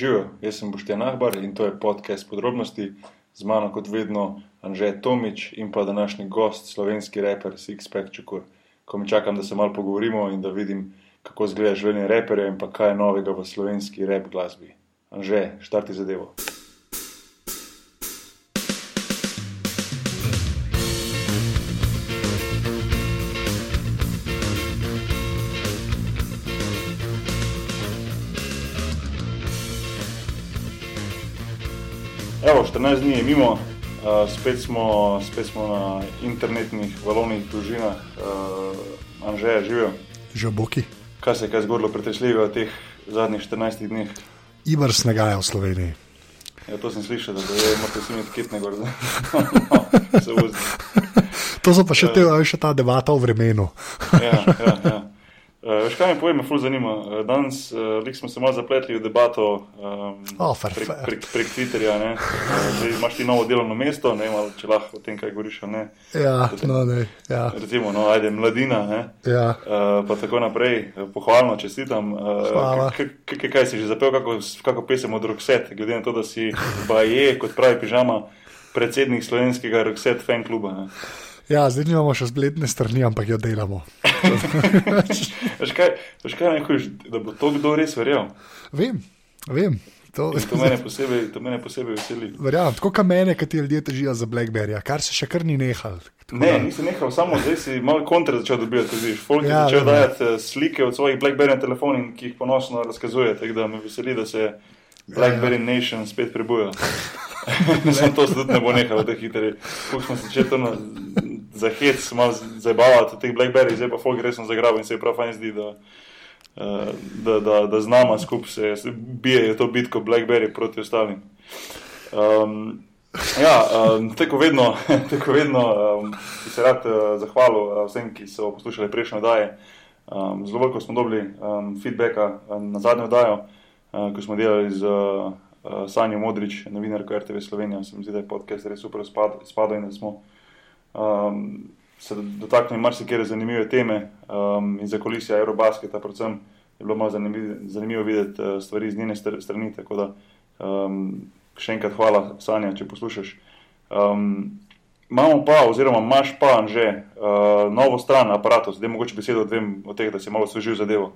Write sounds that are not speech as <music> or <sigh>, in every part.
Živijo, jaz sem Boštjan Ahbar in to je podcast podrobnosti. Z mano kot vedno Anžej Tomič in pa današnji gost, slovenski raper Sixpack Čukur. Ko mi čakam, da se malo pogovorimo in da vidim, kako izgleda življenje reperja in pa kaj je novega v slovenski rap glasbi. Anžej, štarti zadevo. 14 dni je mimo, uh, spet, smo, spet smo na internetnih valovnih družinah, uh, Anžeja živijo. Že boki. Kaj se je kaj zgodilo pretresljivega v teh zadnjih 14 dneh? Ibr snega je v Sloveniji. Ja, to sem slišal, da je morate si imeti kitne gor. <laughs> to so pa še, te, še ta debata o vremenu. ja, ja, ja. Uh, veš, kaj me pojem, ful zanima. Uh, danes uh, smo se malo zapletli v debato um, oh, fair, prek, fair. prek, prek Twitterja. Uh, imaš ti novo delovno mesto, ne vem, če lahko o tem kaj govoriš. Ne. Ja, no, ne. Ja. Recimo, no, ajde, mladina. Ja. Uh, pa tako naprej, pohvalno čestitam. Uh, kaj si že zapel, kako, kako pesem od Rockset, glede na to, da si baje, kot pravi pižama, predsednik slovenskega Rockset fan kluba. Ne. Ja, zdaj nimamo še zbledne strani, ampak jo delamo. <laughs> Veš kaj, veš kaj nekoš, da bo to kdo res verjel? Vem, vem. To, to, mene posebej, to mene posebej veseli. Verjamem, tako kot mene, ki ti ljudje težijo za Blackberry, kar se še kar ni nehal. Ne, nisem nehal, samo zdaj si malo kontra začel dobivati, vidiš. Folk ja, je začel dajati eh, slike od svojih Blackberry telefonov, ki jih ponosno razkazuje, tako da me veseli, da se Blackberry ja, ja. Nation spet prebuja. <laughs> Mislim, to se tudi ne bo nehalo, da hitri. Kako smo se začeli za hec, malo zabavati teh Blackberry, zdaj pa folk resno zagrabi in se je prav fajn zdi, da, uh, da, da, da znamo skupaj se, se bijejo to bitko Blackberry proti ostalim. Um, ja, um, tako vedno, <laughs> tako vedno um, bi se rad uh, zahvalil uh, vsem, ki so poslušali prejšnje oddaje. Um, zelo veliko smo dobili um, feedbacka um, na zadnjo oddajo, uh, ko smo delali z uh, Sanjo Modrič, novinarko RTV Slovenija. Se mi zdi, da je podcast res super spadal in da smo um, se dotaknili marsikere zanimive teme um, in za kulisija Eurobasketa, predvsem je bilo malo zanimivo, zanimivo videti uh, stvari iz njene strani. Tako da um, še enkrat hvala, Sanja, če poslušaš. Um, imamo pa, oziroma imaš pa že uh, novo stran aparata, zdaj mogoče besedo odvem od tega, da si malo osvežil zadevo.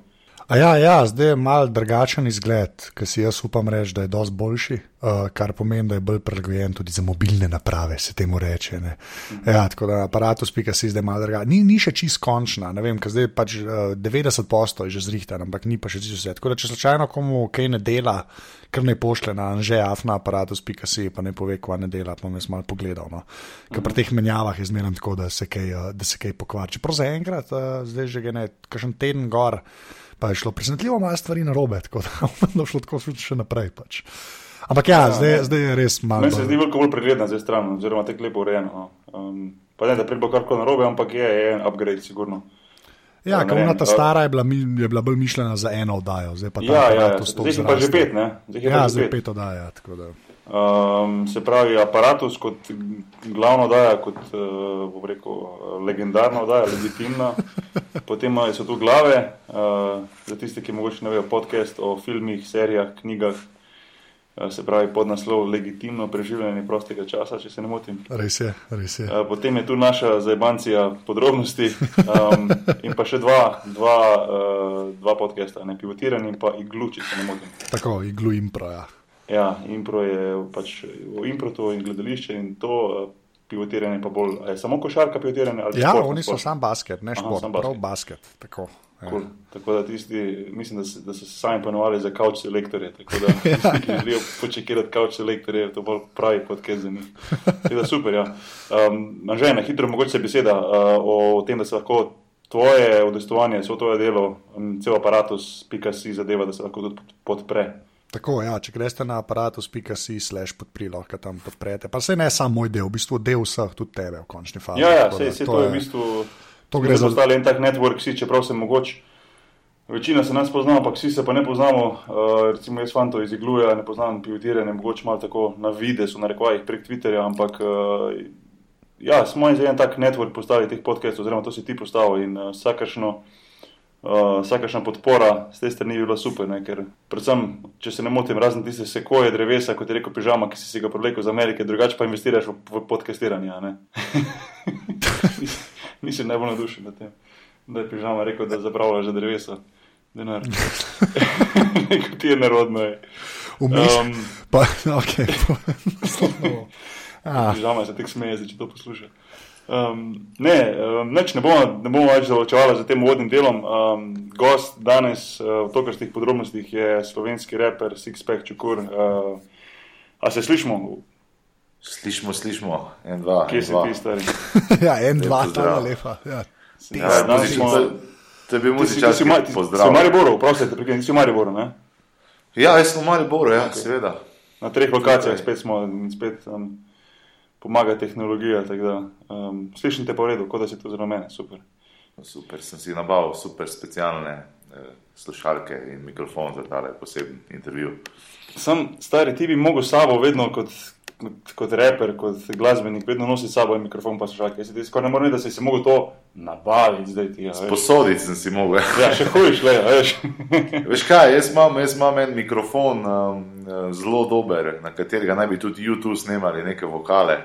Ja, ja, zdaj je mal drugačen izgled, ki si jaz upam reči, da je dosti boljši, uh, kar pomeni, da je bolj prilagojen tudi za mobilne naprave, se temu reče. Mhm. Ja, tako da aparatus.ca si zdaj malo drugačen. Ni, ni še čist končna, ne vem, ker zdaj pač uh, 90% je že zrihtan, ampak ni pa še čisto vse. Tako da če slučajno komu kaj ne dela, kar ne pošle na anžeaf na aparatus.ca, pa ne pove, kva ne dela, pa me je malo pogledal. No. Ker pri teh menjavah je zmerno tako, da se kaj, uh, kaj pokvari. Čeprav zaenkrat, uh, zdaj že ne, kakšen teden gor pa je šlo presenetljivo malo stvari na robe, tako da <laughs> je šlo tako še naprej. Pač. Ampak ja, ja zdaj, zdaj je res malo. Meni se zdi veliko bolj pregledno za stran, oziroma tako lepo urejeno. No. Um, pa ne, da pride karkoli na robe, ampak je, je en upgrade, sigurno. Ja, ker ona ta stara je bila, je bila bolj mišljena za eno oddajo, zdaj pa ta ja, ja, ja. Zdaj je pa že pet, ne? Zdaj ja, zdaj pet oddaja. Um, se pravi, aparatus kot glavna oddaja, kot uh, rekel, legendarna oddaja, legitimna. <laughs> Potem so tu glave, uh, za tiste, ki morda ne vejo, podcast o filmih, serijah, knjigah. Uh, se pravi, pod naslov Legitimno preživljanje prostega časa, če se ne motim. Res je, res je. Uh, potem je tu naša zajbancija podrobnosti um, in pa še dva, dva, uh, dva podcasta, ne pivotirani in pa iglu, če se ne motim. Tako, iglu impro, ja. Ja, impro je pač v improtu in gledališče in to. Uh, Pivotiranje pa bolj, je samo košarka pivotiranje? Ja, sport, oni so samo basket, ne šport, Aha, prav basket. Tako, ja. cool. tako da tisti, mislim, da, se, da so se sami ponovali za kauč selektorje. Tako da, <laughs> ja, tisti, ki želijo počekirati kauč selektorje, to bolj pravi podcast za njih. Tako da super, ja. Um, že na hitro mogoče beseda uh, o tem, da se lahko tvoje udestovanje, vse tvoje delo, um, cel aparatus, pika si zadeva, da se lahko tudi podpre. Tako, ja, če greš na aparatus.si, slash podprij, lahko tam podprete. Pa se ne samo moj del, v bistvu del vseh, tudi tebe v končni fazi. Ja, ja se, se to, to je v bistvu. To gre za ostale en tak network, vsi, čeprav se mogoče. Večina se nas pozna, ampak vsi se pa ne poznamo. Uh, recimo jaz fanto iz Igluja, ne poznam pivotiranje, mogoče malo tako na vide, so na rekvajih prek Twitterja, ampak uh, ja, smo en tak network postavili teh podcastov, oziroma to si ti postavil in uh, vsakršno Uh, vsakašna podpora z te strani bi bila super, ne? ker predvsem, če se ne motim, razen tiste sekoje drevesa, kot je rekel pižama, ki si, si ga prelekel z Amerike, drugače pa investiraš v, v podcastiranje. <laughs> Nisem najbolj nadušen nad tem, da je pižama rekel, da zapravlja že drevesa. Denar. <laughs> Neko ti je nerodno. Je. Vmes, um, pa, <laughs> ok. Pižama se tek smeje, če to posluša. Um, ne, um, neč ne bomo, ne bomo več zavočevali za tem uvodnim delom. Um, gost danes uh, v tokrstih podrobnostih je slovenski raper Sixpack Čukur. Uh, a se slišmo? Slišmo, slišmo, en, dva. Kje si ti stari? <laughs> ja, en, dva, ta lepa. Ja. Ja, muzično, to, to je bil muzičarski pozdrav. Si v Mariboru, prosite, prekaj, nisi v Mariboru, ne? Ja, jaz sem v Mariboru, ja, okay. seveda. Na treh lokacijah spet smo, spet um, pomaga tehnologija. Da, um, slišite pa v redu, kot da si to zelo meni, super. Super, sem si nabavil super specialne eh, slušalke in mikrofon za tale poseben intervju. Sam stari, ti bi mogel sabo vedno kot, kot, kot reper, kot glasbenik, vedno nositi sabo mikrofon pa slušalke. Jaz ti skoraj ne morem, da si si mogel to nabaviti zdaj ti. Ja, Sposoditi sem si mogel. <laughs> ja, še hojiš, le, veš. <laughs> veš kaj, jaz imam, jaz imam en mikrofon um, zelo dober, na katerega naj bi tudi YouTube snemali neke vokale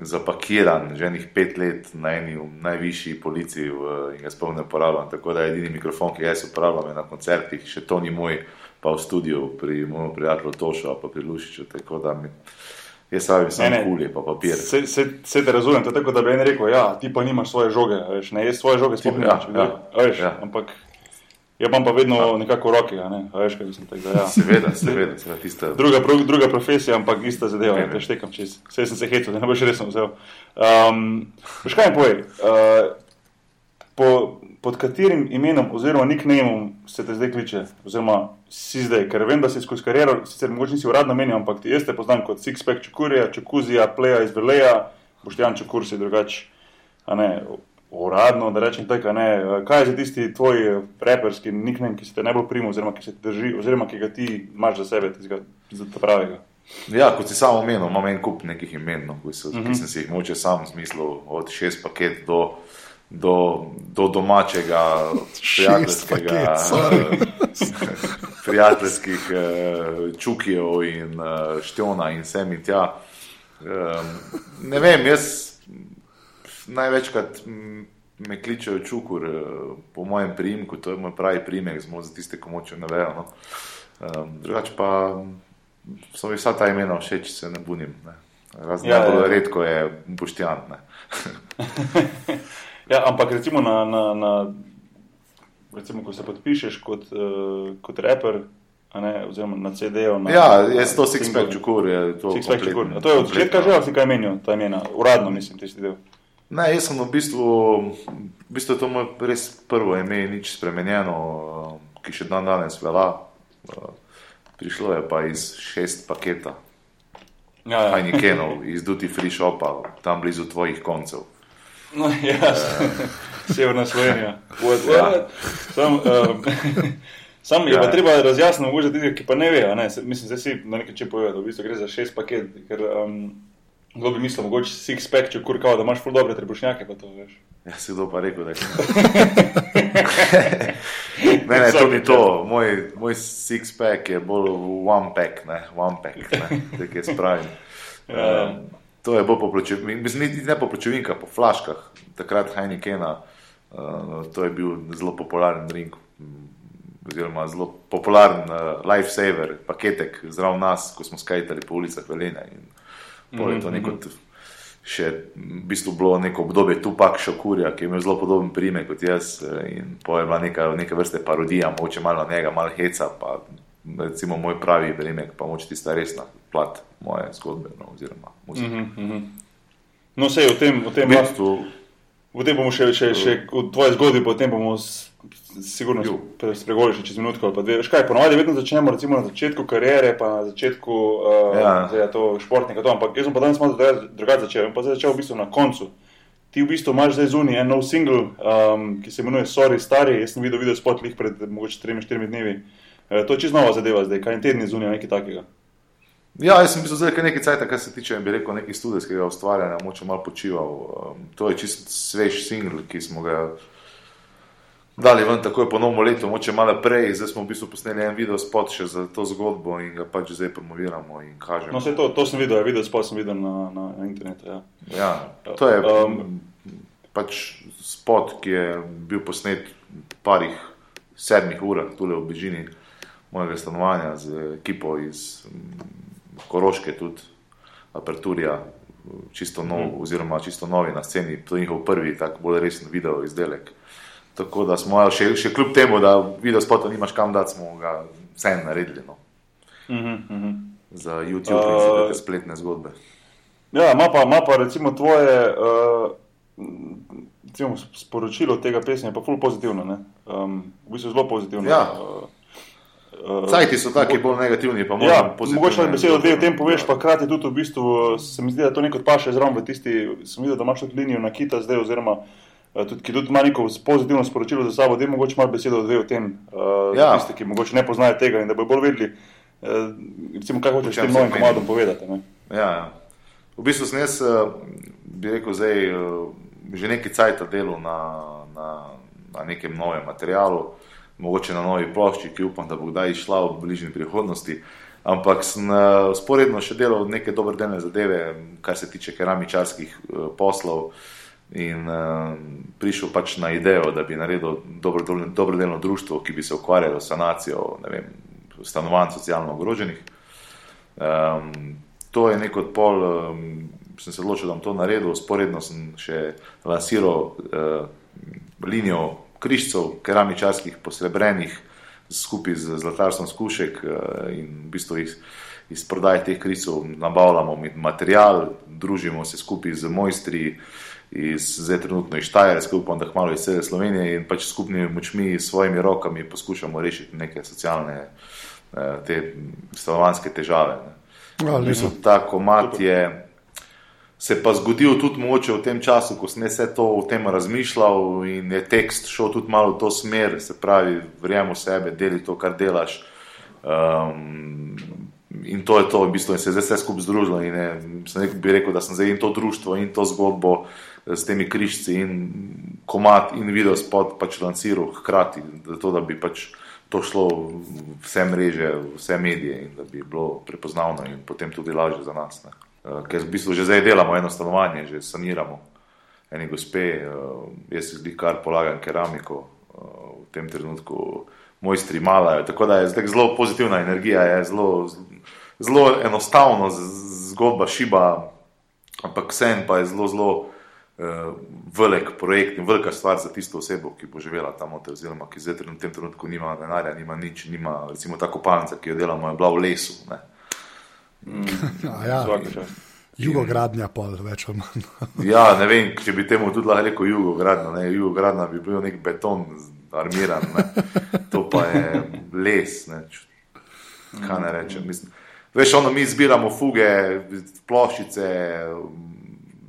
zapakiran že enih pet let na eni najvišji policiji v, in ga sploh ne uporabljam. Tako da je edini mikrofon, ki ga jaz uporabljam na koncertih, še to ni moj, pa v studiu pri mojem prijatelju Tošu, pa pri Lušiču. Tako da mi. Jaz sam sem kulje, pa papir. Se, se, se te razumem, to je tako, da bi en rekel, ja, ti pa nimaš svoje žoge, veš, ne, jaz svoje žoge sploh ne ja, ja, veš, ja. ampak Ja, pa vedno nekako roke, ne? veš, kaj mislim. Tak, ja. Seveda, seveda, seveda tista... druga, pro, druga profesija, ampak ista zadeva, ne štekam čez. Vse sem se hecel, da ne boš resno vzel. Um, veš kaj mi povej? Uh, po, pod katerim imenom oziroma nicknameom se te zdaj kliče, oziroma si zdaj, ker vem, da si skozi kariero, sicer mogoče nisi uradno menil, ampak ti jaz te poznam kot Sixpack Čukurja, Čukuzija, Pleja iz Veleja, Boštjan Čukur si drugač, a ne, uradno, da rečem tako, ne, kaj je za tisti tvoj reperski nickname, ki se te najbolj prima, oziroma ki se ti drži, oziroma ki ga ti imaš za sebe, tizga, za to pravega. Ja, kot si samo omenil, imam en kup nekih imen, no, ki, so, uh -huh. ki mhm. sem si jih moče sam zmislil, od šest paket do, do, do domačega, prijateljskega, <laughs> prijateljskih uh, čukijev in uh, štjona in sem in tja. Ne vem, jaz največkrat me kličejo čukur, eh, po mojem primku, to je moj pravi primek, zelo za tiste, ki moče ne vejo. No. Um, drugače pa so mi vsa ta imena všeč, se ne bunim. Ne. Razen ja, najbolj ja. redko je boštjan. <laughs> ja, ampak recimo, na, na, na, recimo, ko se podpišeš kot, uh, kot reper. Ne, oziroma na CD-ju. Ja, je to Sixpack Čukur. To, to je od začetka že, ali si kaj menil, ta imena, uradno mislim, tisti del. Ne, jaz sem v bistvu, v bistvu to moj res prvo ime, nič spremenjeno, ki še dan danes velja. Prišlo je pa iz šest paketa. Ja, ja. Kaj nikenov, <laughs> iz Duty Free Shopa, tam blizu tvojih koncev. No, ja, uh, <laughs> severna Slovenija. Ja. Sam, um, <laughs> sam je ja. pa treba razjasniti, mogoče tiste, ki pa ne vejo, mislim, da si na nekaj če povedal, v bistvu gre za šest paket, ker um, Kdo bi mislil, mogoče si pack, če kurkava, da imaš ful dobre trebušnjake, pa to veš. Ja, si kdo pa rekel, da je to. <laughs> ne, ne, to ni to. Moj, moj six pack je bolj one pack, ne, one pack, ne, <laughs> tako je spravljen. Um, to je bolj po pločevinkah, mislim, ne po pločevinkah, po flaškah. Takrat Heinekena, uh, to je bil zelo popularen drink. Oziroma, zelo popularen uh, lifesaver, paketek zraven nas, ko smo skajtali po ulicah Velenja. Pol je to neko, še v bistvu bilo neko obdobje Tupak Šokurja, ki je imel zelo podoben primek kot jaz in pol je bila neka, neka vrste parodija, moče malo njega, malo heca, pa recimo moj pravi primek, pa moče tista resna plat moje zgodbe, no, oziroma muzike. Mm -hmm. No, sej v tem, v tem bistvu. V tem bomo še, še, še v tvoji zgodbi, potem bomo sigurno spregovorili še čez minutko ali pa dve. Škaj, ponovadi vedno začnemo recimo na začetku karijere, pa na začetku uh, ja. to športnika, to, ampak jaz sem pa danes malo drugače začel, pa zdaj začel v bistvu na koncu. Ti v bistvu imaš zdaj zunaj en nov single, um, ki se imenuje Sorry Stari, jaz sem videl video spot lih pred mogoče 3-4 dnevi. Uh, to je čisto nova zadeva zdaj, kaj en teden zunaj, nekaj takega. Ja, jaz sem bil zdaj nekaj časa, kar se tiče, bi rekel, nekaj študijskega ustvarjanja, moče malo počival. Um, to je čist svež single, ki smo ga dali ven takoj po novem letu, moče malo prej, zdaj smo v bistvu posneli en video spot še za to zgodbo in ga pač zdaj promoviramo in kažemo. No, to, to sem videl, video spot sem videl na, na, na internetu. Ja. Ja, to je um, pač spot, ki je bil posnet v parih sedmih urah, tukaj v bližini mojega stanovanja z ekipo iz Koroške, tudi Aperturja, čisto nov, mm. oziroma čisto novi na sceni, to je njihov prvi, tako bolj resen video izdelek. Tako da smo še, še kljub temu, da video spota nimaš kam dati, smo ga vseeno naredili. No. Mm -hmm. Za YouTube uh, in te spletne zgodbe. Ja, ima pa, ima pa recimo tvoje uh, recimo, sporočilo tega pesma, pa ful pozitivno. Um, v bistvu zelo pozitivno. Ja. Uh, Cajti so taki bolj negativni, pa moramo ja, mogoče na besedo dve o tem poveš, pa krati tudi v bistvu se mi zdi, da to nekaj paše zraven v tisti, sem videl, da imaš tudi linijo na kita zdaj, oziroma tudi, ki tudi ima neko pozitivno sporočilo za sabo, da je mogoče malo besedo dve o tem, uh, ja. tiste, ki mogoče ne poznajo tega in da bo bolj vedeli, uh, recimo, kaj hočeš tem novim komadom povedati. Ne? Ja, ja. V bistvu sem jaz, bi rekel, zdaj že nekaj cajta delo na, na, na nekem novem materialu mogoče na novi plošči, ki upam, da bo kdaj išla v bližnji prihodnosti. Ampak sem sporedno še delal neke dobrodelne zadeve, kar se tiče keramičarskih uh, poslov. In uh, prišel pač na idejo, da bi naredil dobrodelno, dobrodelno društvo, ki bi se ukvarjalo s sanacijo vem, stanovanj socialno ogroženih. Um, to je nek odpol, um, sem se odločil, da bom to naredil, sporedno sem še lansiral uh, linijo križcev, keramičarskih, posrebrenih, skupaj z zlatarstvom skušek eh, in v bistvu iz, iz prodaje teh križcev nabavljamo material, družimo se skupaj z mojstri. Iz, zdaj, trenutno iz Štajerske, upam, da hmalo iz cele Slovenije in pač skupnimi močmi, s svojimi rokami poskušamo rešiti neke socialne, eh, te stanovanske težave. Ne. Ja, bistvu, ta komat je se pa zgodil tudi moče v tem času, ko sem vse to o tem razmišljal in je tekst šel tudi malo v to smer, se pravi, verjemi v sebe, deli to, kar delaš. Um, in to je to, v bistvu, in se je zdaj vse skupaj združilo. In je, rekel, bi rekel, da sem zdaj in to društvo in to zgodbo s temi križci in komat in video spot pač lanciral hkrati, zato da bi pač. To šlo vse mreže, vse medije, in da bi bilo prepoznavno, in potem tudi lažje za nas. Ne. Eh, ker v bistvu že zdaj delamo eno stanovanje, že saniramo eni gospe, uh, jaz si zdi kar polagam keramiko uh, v tem trenutku, mojstri malajo. Tako da je zdaj zelo pozitivna energija, je zelo, zelo enostavno, zgodba šiba, ampak vsem pa je zelo, zelo velik projekt in velika stvar za tisto osebo, ki bo živela tam, oziroma ki zdaj v tem trenutku nima denarja, nima nič, nima recimo ta kopalnica, ki jo delamo, je bila v lesu. Ne. Mm. <laughs> ja, Jugogradnja, pol, več ali manj. <laughs> ja, ne vem, če bi temu tudi lahko rekel jugogradna. Jugogradna bi bil nek beton, armiran, ne. to pa je les. Ne. Kaj ne rečem? Mislim, veš, ono mi zbiramo fuge, ploščice,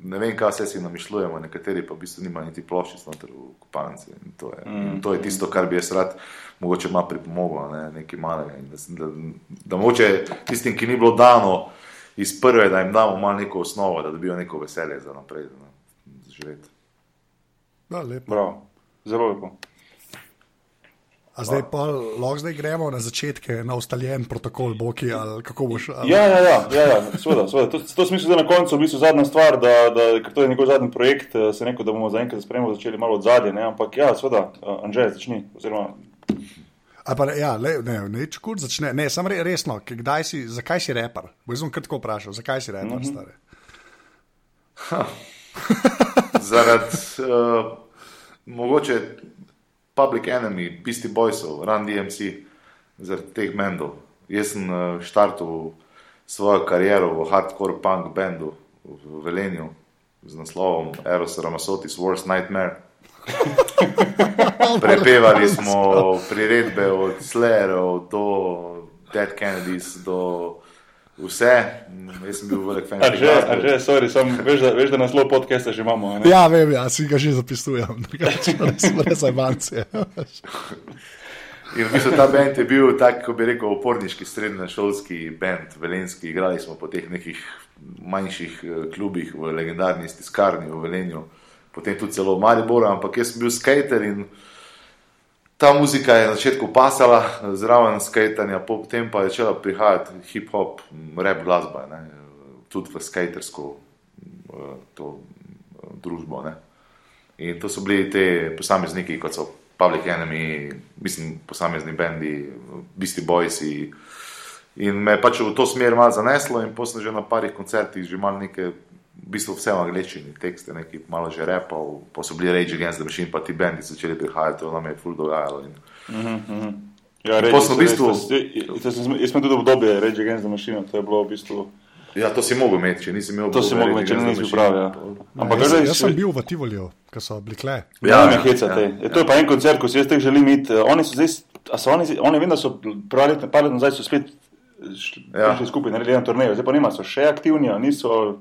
ne vem, kaj vse si namišljujemo, nekateri pa v bistvu nimajo niti ploščic noter v kopalnici. To, mm. to je tisto, kar bi jaz rad mogoče malo pripomoglo, ne, nekaj malega. Da, da, da mogoče tistim, ki ni bilo dano iz prve, da jim damo malo neko osnovo, da dobijo neko veselje za naprej, da živeti. Da, lepo. Bravo. Zelo lepo. A zdaj pa lahko zdaj gremo na začetke, na ustaljen protokol, boki ali kako boš. Ali... Ja, ja, ja, ja, ja seveda, seveda. To, to smisel, da na koncu v bistvu zadnja stvar, da, da ker to je njegov zadnji projekt, eh, se neko, da bomo zaenkrat spremljali, začeli malo od zadnje, ne? ampak ja, seveda, eh, Anžej, začni. Oziroma, Pa, ja, le, ne, ne, kur začne, ne, samo re, resno, si, zakaj si repar? Bom kratko vprašal, zakaj si repar, mm -hmm. stari? Zaradi, uh, mogoče, public enemy, pisti bojsov, run DMC, zaradi teh mendov. Jaz sem uh, štartil svojo kariero v hardcore punk bendu v Velenju z naslovom Eros Ramasotis Worst Nightmare. <laughs> Prepevali smo priredbe od Slayerov do Dead Kennedys, do vse. Jaz sem bil velik fan. Že, že, sorry, sem, veš, da, veš, da nas zelo podcaste že imamo. Ne? Ja, vem, ja, si ga že zapisujem. Smo <laughs> res ajmanci. In v bistvu ta bend je bil tak, kot bi rekel, oporniški srednješolski bend, velenski. Igrali smo po teh nekih manjših eh, klubih v legendarni stiskarni v Velenju potem tudi celo v Mariboru, ampak jaz sem bil skater in ta muzika je na začetku pasala, zraven skajtanja, potem pa je začela prihajati hip-hop, rap glasba, ne, tudi v skatersko to družbo. Ne. In to so bili te posamezniki, kot so Public Enemy, mislim, posamezni bendi, Beastie Boys. In me je pač v to smer malo zaneslo, in potem že na parih koncertih že imam nekaj, v bistvu vse v angleščini, tekste, nekaj malo že repal, pa so bili Rage Against the Machine, pa ti bendi začeli prihajati, to nam je ful dogajalo. In... Mm -hmm. Ja, reči, v bistvu, jaz sem tudi v obdobju Rage Against the Machine, to je bilo v bistvu. Ja, to si mogel imeti, če nisi imel to. To si mogel imeti, če nisi pravi. Ja. Ampak, jaz, jaz sem bil v Tivolju, ko so bili kle. Ja, ja, hecate. Ja, ja. To je pa en koncert, ko si jaz teh želim imeti. Oni so zdaj, a so oni, oni vem, da so pravi let, par let nazaj so spet ja. šli skupaj, naredili eno turnejo. Zdaj pa nima, so še aktivni, niso.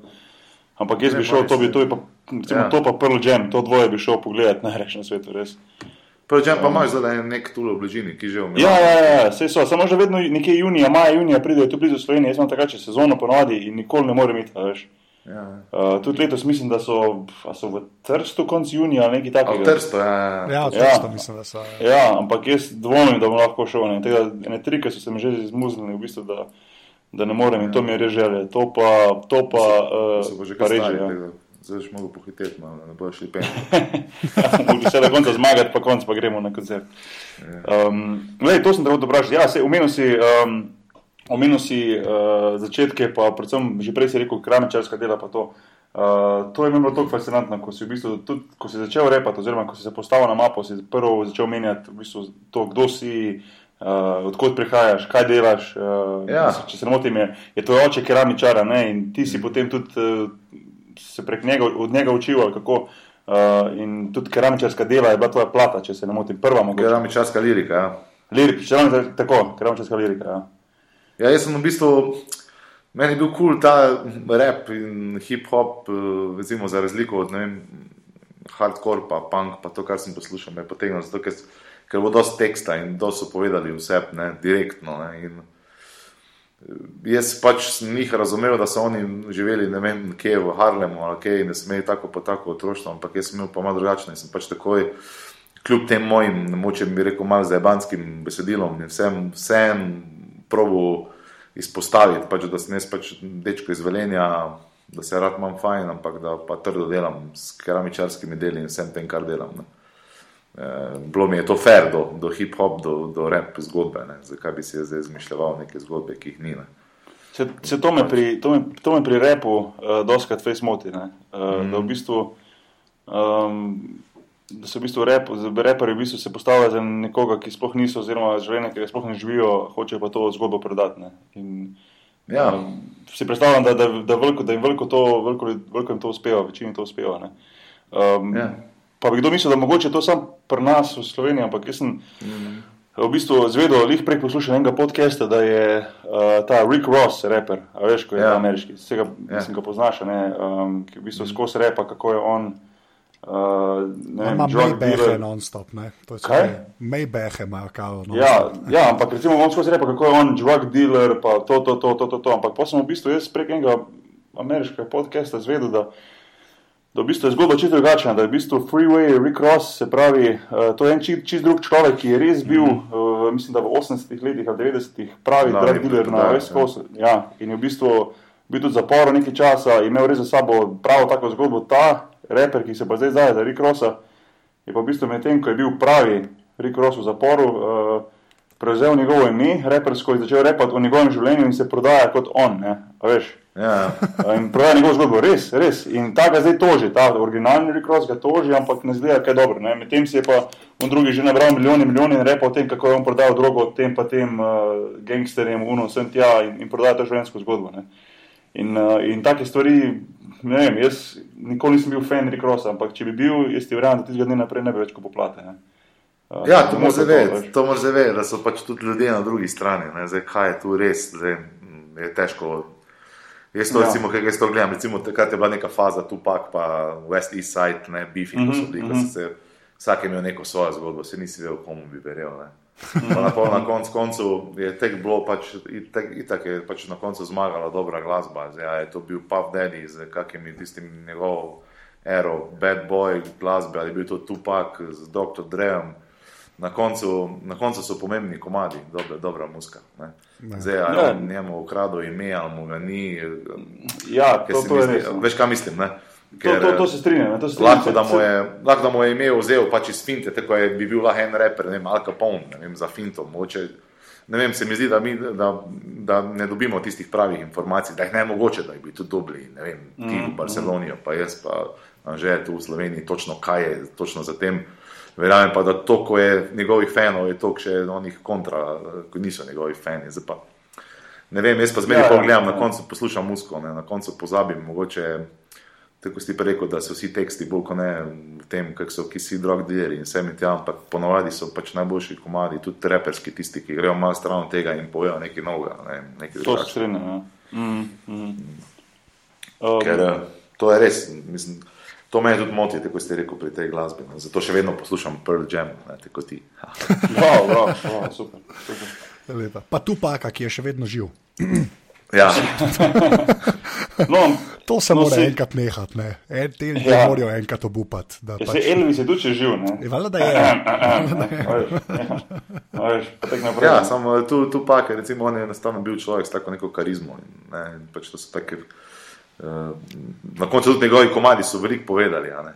Ampak jaz bi šel, to bi, to bi pa, recimo, ja. to pa Pearl Jam, to dvoje bi šel pogledat najreč na svetu, res. Predvsem pa imaš zdaj nek tu v bližini, ki že umira. Ja, ja, ja, vse so, samo že vedno nekje junija, maja, junija pridejo tu blizu Slovenije, jaz imam takrat sezono ponovadi in nikoli ne morem iti, veš. Ja. Uh, tudi letos mislim, da so, so v Trstu konc junija ali nekaj takega. V Trstu, ja. Ja, v Trstu ja. mislim, da so. Ja. ja, ampak jaz dvomim, da bom lahko šel. Ne, tega, ne trike so se mi že zmuznili, v bistvu, da, da ne morem ja. in to mi je res želje. To pa, to pa, uh, se bo že kar reče zdaj že mogo pohiteti, da ne boš šli pen. <laughs> Mogoče se na koncu zmagati, pa konc pa gremo na koncert. Ja. Um, lej, to sem treba vprašati. Ja, se omenil si, um, omenil si uh, začetke, pa predvsem že prej si rekel, kramičarska dela pa to. Uh, to je bilo tako fascinantno, ko si, v bistvu, tudi, ko si začel repati, oziroma ko si se postavil na mapo, si prvo začel menjati v bistvu, to, kdo si, uh, odkot prihajaš, kaj delaš. Uh, ja. Če se ne motim, je, je to oče keramičara ne? in ti si mm. potem tudi. Uh, se prek njega, od njega učil. Kako, uh, in tudi keramičarska dela je bila tvoja plata, če se ne motim, prva mogoče. Keramičarska lirika. Ja. Lirik, če ne moreš tako, keramičarska lirika. Ja. ja, jaz sem v bistvu. Meni je bil kul cool ta rap in hip-hop, recimo za razliko od vem, hardcore, pa punk, pa to, kar sem poslušal, me je potegnilo, zato ker, ker bo dosti teksta in to so povedali vse, ne, direktno. Ne, in, Jaz pač sem jih razumel, da so oni živeli ne vem, kje v Harlemu ali kje in da smejo tako po tako otroštvo, ampak jaz sem imel pa malo drugačne in sem pač takoj, kljub tem mojim, moče bi rekel, malo zajebanskim besedilom in vsem, vsem probu izpostaviti, pač, da sem jaz pač dečko iz Velenja, da se rad imam fajn, ampak da pa trdo delam s keramičarskimi deli in vsem tem, kar delam. Ne. Eh, bilo mi je to fair do, do hip-hop, do, do rap zgodbe. Ne? Zakaj bi si zdaj izmišljal neke zgodbe, ki jih ni? Ne? Se, se to, me pri, to, me, to me pri repu uh, doskrat face moti. Uh, mm. Da v bistvu. Um, Da se v bistvu rep, reperi v bistvu se postavljajo za nekoga, ki sploh niso, oziroma življenje, ki ga sploh ne živijo, hočejo pa to zgodbo predati. Ja. Um, si predstavljam, da, da, da, veliko, da jim veliko, to, veliko, veliko jim to uspeva, večini to uspeva. Um, ja. Pa bi kdo mislil, da mogoče to samo pri nas v Sloveniji, ampak jaz sem mm. v bistvu zvedel, jih prej poslušal enega podcasta, da je uh, ta Rick Ross, raper, a veš, ko je ja. ameriški, vsega, ja. mislim, ga poznaš, ne, um, ki v bistvu mm. skozi repa, kako je on. Uh, ima Maybehe non-stop, ne? Maybehe ima kao. Ja, ja, ampak recimo on skozi repa, kako je on drug dealer, pa to, to, to, to, to, to. ampak pa sem v bistvu jaz prek enega ameriškega podcasta zvedel, da da v bistvu je zgodba čisto drugačna, da je v bistvu Freeway, Rick Ross, se pravi, uh, to je en čist, čist drug človek, ki je res bil, mm -hmm. uh, mislim, da v 80-ih letih ali 90-ih pravi drug dealer na West Coast. Ja, in je v bistvu bil tudi zapor nekaj časa, imel res za sabo pravo tako zgodbo. Ta reper, ki se pa zdaj zdaj za Rick Rossa, je pa v bistvu medtem, ko je bil pravi Rick Ross v zaporu, uh, prevzel njegovo ime, repersko je začel repati o njegovem življenju in se prodaja kot on, ne, veš. Ja. In prodaja njegovo zgodbo, res, res. In ta ga zdaj toži, ta originalni rekros ga toži, ampak ne zgleda, kaj dobro. Medtem si je pa on drugi že nabral milijone in milijone in repa o tem, kako je on prodal drogo tem pa tem uh, gangsterjem, uno, sem tja in, in prodaja to življenjsko zgodbo. Ne. In, uh, in take stvari, ne vem, jaz nikoli nisem bil fan rekrosa, ampak če bi bil, jaz ti verjamem, da tistega dne naprej ne bi več kot poplate. Ne. Uh, ja, to moraš zavedati, to moraš zavedati, da so pač tudi ljudje na drugi strani. Zdaj, kaj je tu res, zdaj, je težko Jaz to, ja. recimo, kaj jaz to gledam, recimo, takrat je bila neka faza tu, pa West East Side, ne, Beefy, mm -hmm, so bili, mm -hmm. se, vsak je imel neko svojo zgodbo, se nisi vedel, komu bi verjel. Pa na, na koncu koncu je tek bilo, pač, itak je pač na koncu zmagala dobra glasba. Zdaj, je to bil Puff Daddy z kakimi tistim njegov ero, Bad Boy glasbe, ali je bil to Tupac z Dr. Drejem. Na koncu, na koncu so pomembni komadi, dobra, dobra muska. Ne. Ne. Zdaj, ali Ja. on njemu ukradel ime, ali mu ga ni. Ja, ker to, to je misli- res. no. Veš, kaj mislim? Ne? To, to, to se strinjam. ne, To se strinjam. Lahko da, mu je, lahko da mu je ime vzel pač iz finte, tako je bi bil lahko en reper, ne vem, Al Capone, ne vem, za finto. Mogoče, ne vem, se mi zdi, da, mi, da, da ne dobimo tistih pravih informacij, da jih ne je mogoče, da bi tudi dobili, ne vem, ti v Barceloni, pa jaz pa že tu v Sloveniji, točno kaj je, točno za tem. Verjamem pa, da to, ko je njegovih fanov, je to še onih kontra, ko niso njegovi fani. Pa, ne vem, jaz pa zmeraj Ja, ja, ja, na koncu poslušam musko, ne, na koncu pozabim, mogoče tako si pa rekel, da so vsi teksti bolj kot ne v tem, kako so ki si drug dealeri in vse mi tja, ampak ponovadi so pač najboljši komadi, tudi reperski, tisti, ki grejo malo stran tega in povejo nekaj novega, ne, nekaj To se strinjam. Ja. Mm, mm. Um, Ker eh, to je res, mislim, to me tudi moti, tako ste rekel pri tej glasbi. No. Zato še vedno poslušam Pearl Jam, ne, tako ti. <laughs> Wow, wow, wow, super. super. Lepa. Pa tu paka, ki je še vedno živ. Ja, <laughs> No, To se no, mora saj- enkrat nehati, ne. En, ljudje Ja. morajo enkrat obupati. da Ja, Pač, se Elvis je tudi še živ, ne? je valjda, da je. <laughs> Ja. Ja samo tu, tu pa, ker recimo on je enostavno bil človek s tako neko karizmo. In, ne, in pač to so take, na koncu tudi njegovi komadi so veliko povedali. a ne.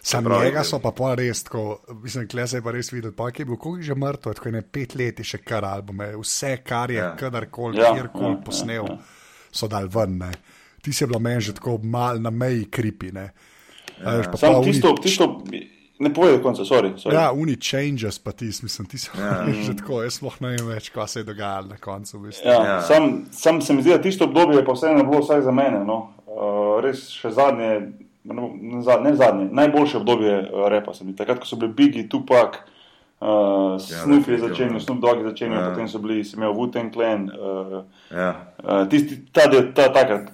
Sam pravi, njega so pa pol res, tako, mislim, kle se je pa res videl, pa ki je bil, koliko je že mrtev, tako je ne pet let je še kar albume, vse, kar je Ja. kadarkoli, Ja, kjerkoli ja, posnel, ja, ja. so dal ven. Ne. Ti si bila meni že tako mal na meji kripi. Ne. Ja. Sam tisto, uni- tisto, ne povej do konca, sorry. sorry. Ja, uni changes, pa ti, mislim, ti so Ja. <laughs> že tako, jaz sploh ne vem več, kaj se je dogajalo na koncu. V bistvu. Ja, Ja. sam, sam se mi zdi, da tisto obdobje pa vseeno bilo vsaj za mene. No. Uh, res še zadnje, ne, zadnje, ne zadnje, najboljše obdobje uh, repa. Takrat, ko so bili Biggie, Tupac, uh, Snoop je definitivno. začenjal, Snoop Dogg je začenjal, Ja. ja. potem so bili, imel Wu-Tang Clan. Uh, Ja. Uh, tisti, ta del, ta, takrat,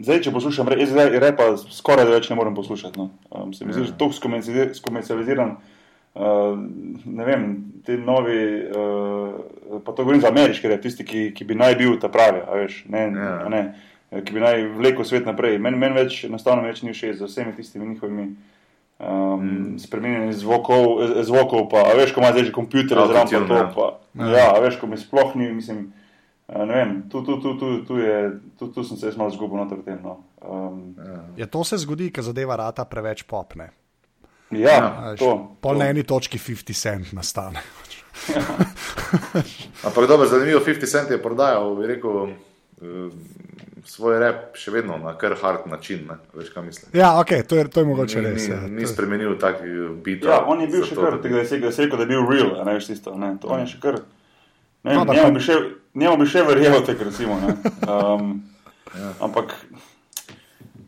zdaj, če poslušam, re, jaz zdaj repa skoraj da več ne morem poslušati. No. Um, se mi zdi, Ja. že tako skomerci- skomercializiran. Uh, ne vem, ti novi, uh, pa to govorim za ameriške, rep, tisti, ki, ki bi naj bil ta pravi, a veš, ne, Ja. ne, ki bi naj vlekel svet naprej. Meni men več, enostavno več ni všeč z vsemi tistimi njihovimi um, mm. spremenjenimi zvokov, eh, zvokov, pa a veš, ko ima zdaj že kompjuter, zraven pa to. ja. Pa, ja, a veš, ko mi sploh ni, mislim. Uh, ne vem, tu, tu, tu, tu, tu, je, tu, tu sem se jaz malo zgubil noter v tem. No. Um, Ja, to se zgodi, ker zadeva rata preveč popne. ja, Veš, to. Pol to. na eni točki 50 cent nastane. Ampak dobro, zanimivo, 50 Cent je prodajal, bi rekel, eh, svoj rep še vedno na kar hard način. Ne? Veš, kaj mislim. Ja, ok, to je, to je mogoče Ni, res. ni, Ja. ni spremenil takih bitov. Ja, on je bil še kar, tega, da je da je rekel, da je bil real, a ne veš tisto. Ne. To on je še kar. Ne, No, njemu, bi še, njemu bi še verjel, tek, recimo. Ne. Um, ja. Ampak,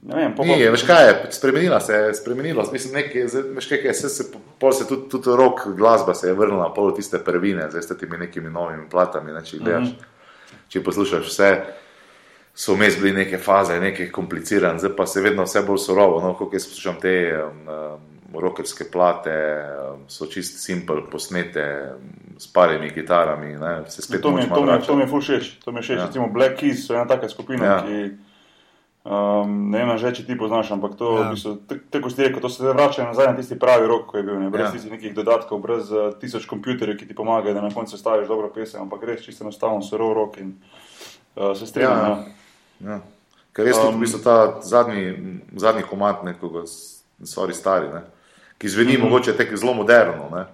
ne vem, po, Ni, je, veš kaj je, spremenila se je, spremenilo. Mislim, nekaj, veš kaj je, se, se, pol se tudi, tudi rok glasba se je vrnila, pol tiste prvine, zdaj s temi nekimi novimi platami, ne, če gledaš, mm -hmm. če poslušaš vse, so vmes bili neke faze, nekaj kompliciran, zdaj pa se vedno vse bolj surovo, no, koliko jaz poslušam te um, um, rokerske plate, um, so čist simpel posnete um, s parimi kitarami, ne, se spet to, mi, to, mi, to mi je ful všeč. To mi je všeč. Ja. Ja. Recimo Black Keys so ena taka skupina, Ja. ja. ki. Um, ne vem, že če ti poznaš, ampak to, Ja. ja. v bistvu, tako si rekel, to se vrača nazaj na tisti pravi rok, ko je bil, ne, brez Ja. ja. tistih nekih dodatkov, brez uh, tisoč kompjuterjev, ki ti pomagajo, da na koncu staviš dobro pesem, ampak res čisto enostavno, surov rok in uh, se strinjam. Ja. Ja. Ker res um, Um, v bistvu ta zadnji, zadnji komat nekoga, stvari stari, ne? ki zveni mm Mhm. -hmm. mogoče tako zelo moderno, ne?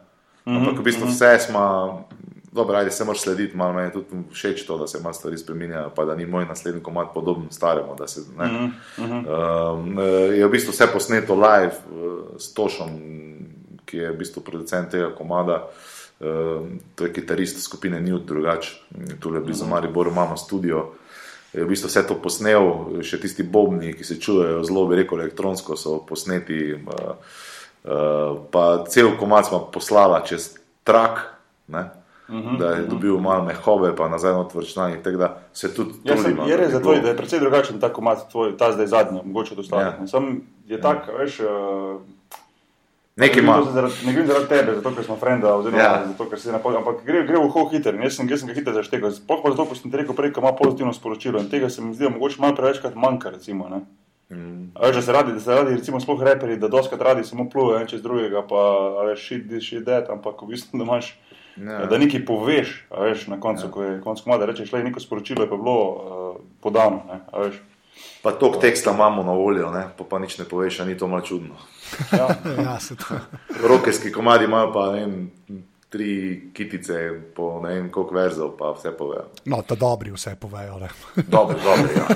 ampak v bistvu vse smo, dobro, ajde se moraš slediti, malo meni je tudi všeč to, da se malo stvari spremenjajo, pa da ni moj naslednji komat podoben staremu. da Se, ne, Mhm, mhm. um, je v bistvu vse posneto live uh, s Tošom, ki je v bistvu producent tega komada. Uh, to je kitarist skupine Newt, drugače, tukaj blizu Mariboru imamo studio. Je v bistvu vse to posnel, še tisti bobni, ki se čujejo zelo, bi rekel, elektronsko, so posneti. Uh, uh, pa cel komad smo poslala čez trak, ne, uh -huh, da je dobil malo mehobe, pa nazaj na vrčnanje. Tako da se tudi Ja, sem, trudimo, je da res, da, tvoj, da je precej drugačen ta komat, tvoj, ta zdaj zadnji, mogoče to stane. Ja. Ja. Sam je tak, veš. Uh, Nekaj Ne ima. Ne gre zaradi tebe, zato ker smo frenda, oziroma Ja. ja. zato ker si na pol, ampak gre, gre v hol hiter jaz sem, jaz sem ga hiter zaštegal. Sploh pa zato, ker sem ti rekel prej, ko ima pozitivno sporočilo in tega se mi zdi, mogoče malo prevečkrat manjka, recimo. Ne? Mm. Veš, da se radi, da se radi, recimo, sploh reperi, da doskrat radi samo plujejo en čez drugega, pa veš, shit, this, shit, that, ampak v bistvu, da imaš, Ja. da nekaj poveš, veš, na koncu, ko je konc komada, rečeš, le neko sporočilo je pa bilo uh, podano, ne, veš. Pa tok teksta imamo na voljo, ne? pa, pa nič ne poveš, ni to malo čudno. Ja. Ja, se to. Rokerski komadi imajo pa vem, tri kitice, po ne vem koliko verzov, pa vse povejo. No, ta dobri vse povejo. Ne? Dobro, dobro, ja.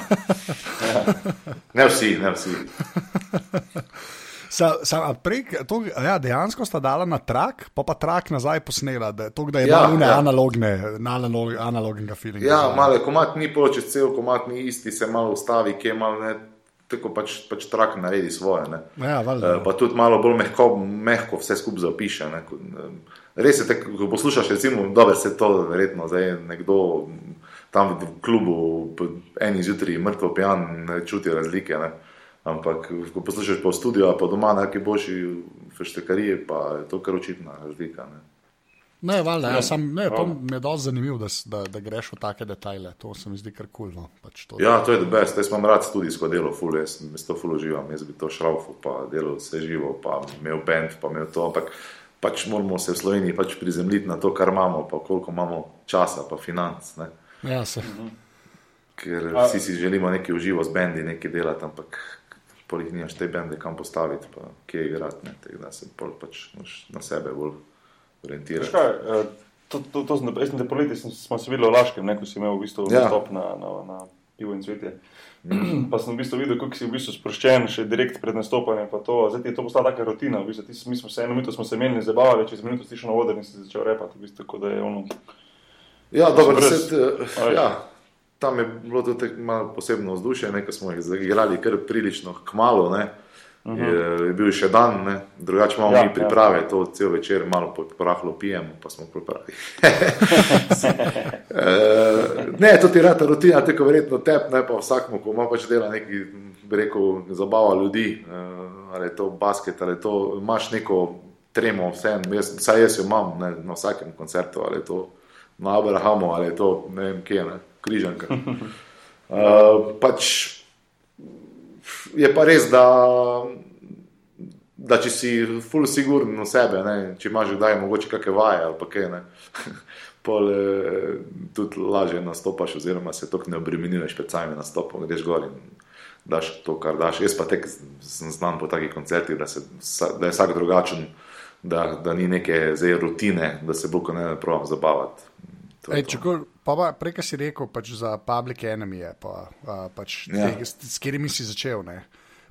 Ne vsi, ne vsi. <laughs> Sa, sa, prek, to, ja, dejansko sta dala na trak, pa pa trak nazaj posnela, da, to, da je Ja, malo ja. ja. analogne, analog, analognega feelinga. Ja, malo komat ni pol, če cel komat ni isti, se malo ustavi, ki je malo ne. Tako pač, pač trak naredi svoje. Ne. Ja, valjda. Eh, Pa tudi malo bolj mehko, mehko vse skupaj zapiše. Ne. Eh, Res je, tako, ko poslušaš, recimo, da se to verjetno zdaj nekdo tam v klubu, eni zjutraj, mrtvo pijan, ne čuti razlike. Ne. Ampak, ko poslušaš po studiu, a pa doma na neki boljši feštekariji, pa je to kar očitna razlika. Ne. Ne, valjda, ja, sam, ne, to Hvala. mi je dosti zanimivo, da, da, da greš v take detajle. To se mi zdi kar kul. No. Pač to, Ja, to je the best. Jaz imam rad studijsko delo, ful, jaz, to ful uživam. Jaz bi to šraufal, pa delal vse živo, pa imel bend, pa imel to. Ampak pač moramo se v Sloveniji pač prizemljiti na to, kar imamo, pa koliko imamo časa, pa financ. Ne? ja, se, Ker A- vsi si želimo nekaj uživo z bendi, nekaj delati, ampak polih nimaš te bende kam postaviti, pa kje igrati. ne. Tako Da se pol pač na sebe bolj orientirati. kaj, eh, to, to, to sem, jaz sem te poleti, sem, smo se videli v Laškem, ne, ko si imel v bistvu Ja. nastop na, na, na pivo in cvetje. <clears throat> pa sem v bistvu videl, kako si v bistvu sproščen, še direkt pred nastopanjem. pa To, zdaj je to postala taka rutina. V bistvu, ti, mi smo se eno minuto smo se menili, zabavali, čez minuto si šel na oder in si začel repati. V bistvu, da je ono. Ja, dobro, brez- deset, eh, a veš. ja, tam je bilo tudi malo posebno vzdušje, ne, ko smo jih igrali kar prilično kmalo. Ne. Je, je bil še dan, ne. drugače imamo Mhm. Ja, ja, mi priprave, to cel večer malo po porahlo pijemo, pa smo pripravi. <laughs> <laughs> Eh, ne, to ti rata rutina, tako verjetno tep, ne pa vsakmu, ko ima pač dela neki, bi rekel, zabava ljudi, eh, ali je to basket, ali to, imaš neko tremo, vse, jaz, vsaj jaz jo imam ne, na vsakem koncertu, ali je to na Abrahamu, ali je to ne vem kje, ne, križanka. Uh, <laughs> pač je pa res, da, da če si full siguren v sebe, ne, če imaš kdaj mogoče kakšne vaje ali pa kaj, ne, <laughs> pol eh, tudi lažje nastopaš, oziroma se tako ne obremenjuješ pred samim nastopom, greš gor in daš to, kar daš. Jaz pa tek sem znan po takih koncertih, da, se, da je vsak drugačen, da, da ni neke zdaj rutine, da se bo ko ne provam zabavati. To je Ej, to. kol- pa pa prej, kar si rekel, pač za public enemy, je, pa, a, pač Ja. te, s, s katerimi si začel.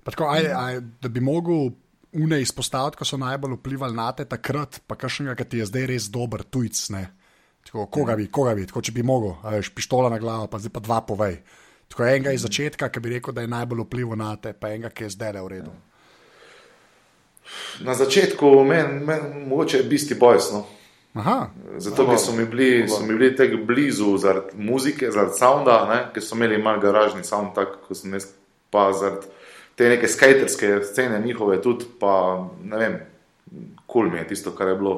Tako, aj, aj, da bi mogel une izpostaviti, ko so najbolj vplivali na te takrat, pa kakšnega, ki ti je zdaj res dober tujc. Ne. Tako, koga bi, koga bi, tako, če bi mogel, a veš, pištola na glavo, pa zdaj pa dva povej. Tako enega iz začetka, ki bi rekel, da je najbolj vplival na te, pa enega, ki je zdaj le v redu. Na začetku meni men, mogoče je Beastie Boys. Aha, Zato, ker so mi bili, so mi bili tako blizu zaradi muzike, zaradi sounda, ne, ker so imeli mal garažni sound, tako kot sem jaz, pa zaradi te neke skaterske scene njihove tudi, pa ne vem, kul cool mi je tisto, kar je bilo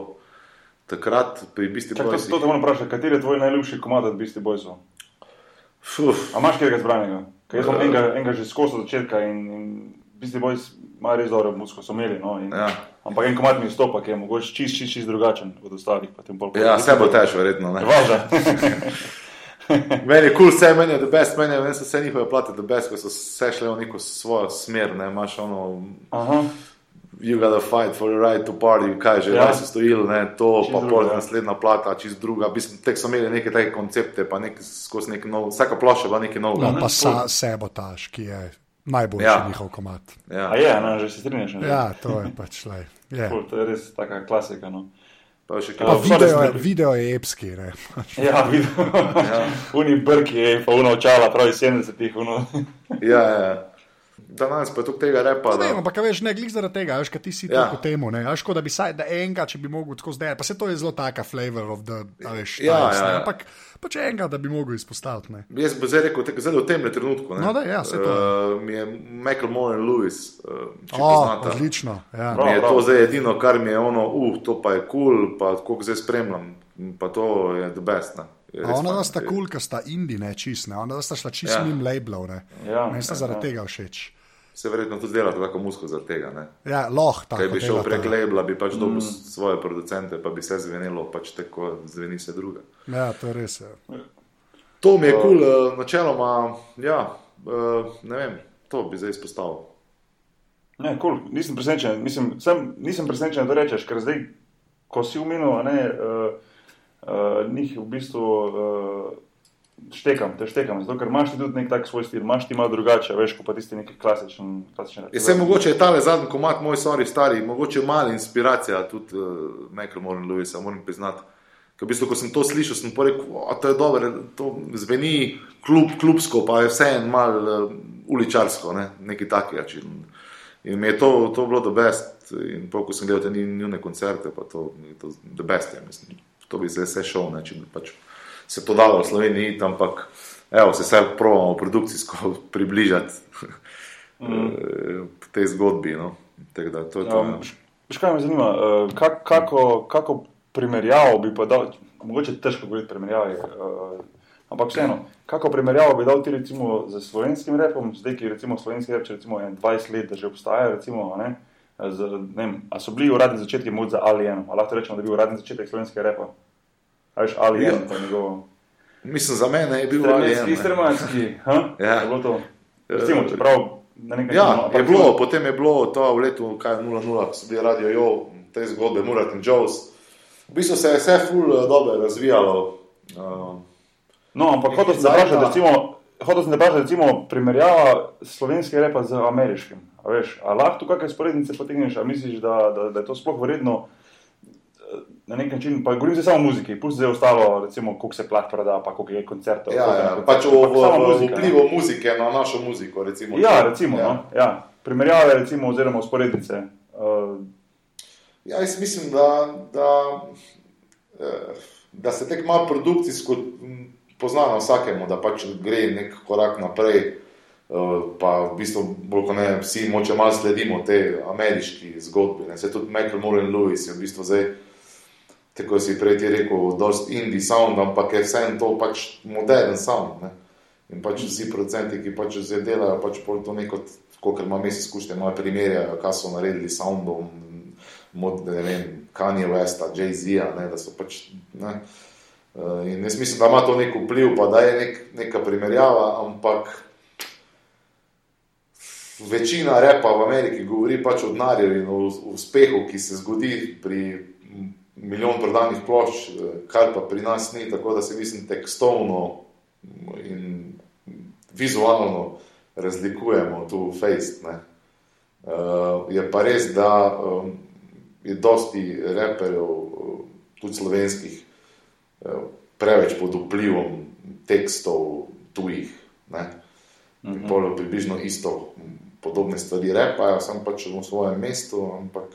takrat pri Beastie Čak, to, to te moram vprašati, kateri je tvoj najljubši komad od Beastie Boysov? Fuf, A imaš kjerega zbranega? Ker jaz sem Ja. enega, enega že skozi začetka in, in Beastie Boys imajo res dobro muziko, so imeli. No, in, Ja. Ampak en komat mi izstopa, ki je mogoče čist, čist, čist drugačen od ostalih. pa tem bolj- Ja, vse bo težko, verjetno. ne. Važa. <laughs> Meni je kul, cool, vse meni je the best, meni je meni so vse njihove plate the best, ko so vse šle v neko svojo smer, ne, imaš ono, Aha. you gotta fight for the right to party, kaj že, Ja. so stojili, ne, to, Čist pa pol ja. naslednja plata, čist druga, mislim, tek so imeli neke take koncepte, pa nek, skozi nek nov, vsaka plošča je bila nekaj novega. no, ne. pa sa, sabotaž, ki je najboljši Ja. njihov komat. Ja. A je, ne, že se strinjaš. Ja, to je pač le. Je. Ful, To je res taka klasika. No. Pa še kaj, video, je, video je epski. Ne? <laughs> Ja, videl. Ja. Uni brki, pa uno očala, pravi 70-ih. Uno. ja, ja. Danes pa je tukaj tega repa, Ne, da, ampak veš, ne glede zaradi tega, veš, kaj ti si Ja. tako temu. Ne? Veš, kot da bi saj, da enega, če bi mogel tako zdaj, pa se to je zelo taka flavor of the, veš, Ja, times, ja, ja. ampak pač enega, da bi mogel izpostaviti. Ne? jaz bi zdaj rekel, tek, zdaj v tem trenutku, ne, No, da, ja, saj to. uh, mi je Michael Moore in Lewis, uh, če O, poznata. odlično. Ja. Prav. Mi je bravo. to zdaj edino, kar mi je ono, uh, to pa je kul, cool, pa koliko zdaj spremljam, pa to je the best. Ne. A Ona da sta kul, cool, sta indie, ne čist, ne. Ona da sta šla čist Ja. ja. mim labelov, ne. Ja, Meni sta ja, zaradi ja. tega všeč. Se verjetno tudi dela tako musko zaradi tega. Ne? Ja, lahko. Kaj bi šel prek labela, bi pač dobil mm. svoje producente, pa bi vse zvenelo, pač tako zveni se druga. Ja, to je res. Ja. To mi je kul, cool, načeloma, ja, uh, ne vem, to bi zdaj izpostavil. Ne, cool. Nisem presenečen, Mislim, sem, nisem presenečen, da rečeš, ker zdaj, ko si umenil, ne, uh, uh, njih v bistvu uh, štekam, te štekam, zato ker imaš ti tudi nek tak svoj stil, imaš ti malo drugače, veš, kot pa tisti neki klasičen. klasičen Je se mogoče je tale zadnji komat, moj sorry, stari, mogoče mala inspiracija tudi uh, Michael Moran Lewisa, moram priznati. Ker v bistvu, ko sem to slišal, sem rekel, da to je dobro, to zveni klub, klubsko, pa je vse en mal uh, uličarsko, ne? nekaj takega. če- In mi je to, to bilo the best. In po, ko sem gledal te njune koncerte, pa to je the best. Ja, mislim. To bi se vse šel, ne, če bi pač se to dalo v Sloveniji, ampak evo, se vse pravimo produkcijsko <laughs> približati mm. tej zgodbi. No. Tako da, to je to. Um, ja. Veš, kaj me zanima, uh, kak, kako, kako primerjavo bi pa dal, mogoče težko govoriti primerjavi, uh, ampak vseeno, kako primerjavo bi dal ti recimo z slovenskim repom, zdaj ki recimo slovenski rep, če recimo je 20 let, da že obstaja, recimo, ne, z, ne vem, a so bili uradni začetki mod za Alien, a lahko rečemo, da je bil uradni začetek slovenskega repa? A veš, Alien, Ja. to je njegov Mislim, za mene je bil ne. strelski, ha? Ja. Je bilo to? Recimo, čeprav na nek način... Ja, ampak je bilo, potem je bilo to v letu 00, ko so bili radio Jo, te zgodbe, Murat in Jones. V bistvu se je vse ful eh, dobro razvijalo. Uh, No, ampak hotel sem vprašati, pa- recimo, hotel sem vprašati, recimo, primerjava slovenskega repa z ameriškim. A veš, a lahko kakšne sporednice potegneš, a misliš, da, da, da je to sploh vredno na nek način, pa govorim samo o muziki, pusti zdaj ostalo, recimo, koliko se plat proda, pa koliko je koncertov. ja, ja, pač o, vplivu muzike na našo muziko. Recimo, Ja, če- recimo, ja. no, ja. primerjave, recimo, oziroma sporednice. Uh, Ja, jaz mislim, da, da, eh, da se tek malo produkcijsko pozna na vsakemu, da pač gre nek korak naprej. eh, Pa v bistvu, bolj kot ne, vsi moče malo sledimo te ameriški zgodbi. Ne. Se tudi Michael Moran Lewis je v bistvu zdaj, tako si prej ti rekel, dost indie sound, ampak je vseeno to pač modern sound. Ne. In pač vsi producenti, ki pač zdaj delajo, pač pol to neko, kot ima mes izkušnje, malo primerjajo, kaj so naredili soundom, mod, ne vem, Kanye Westa, Jay-Z-a, da so pač. Ne. Eh, In jaz mislim, da ima to nek vpliv, pa da je nek, neka primerjava, ampak večina repa v Ameriki govori pač o denarju in o uspehu, ki se zgodi pri milijon prodanih plošč, eh, kar pa pri nas ni, tako da se mislim tekstovno in vizualno razlikujemo tu fejst. Uh, je pa res, da um, je dosti reperjev, uh, tudi slovenskih, uh, preveč pod vplivom tekstov tujih. Ne? In Mhm. pol približno isto, podobne stvari repajo, sem pač v svojem mestu, ampak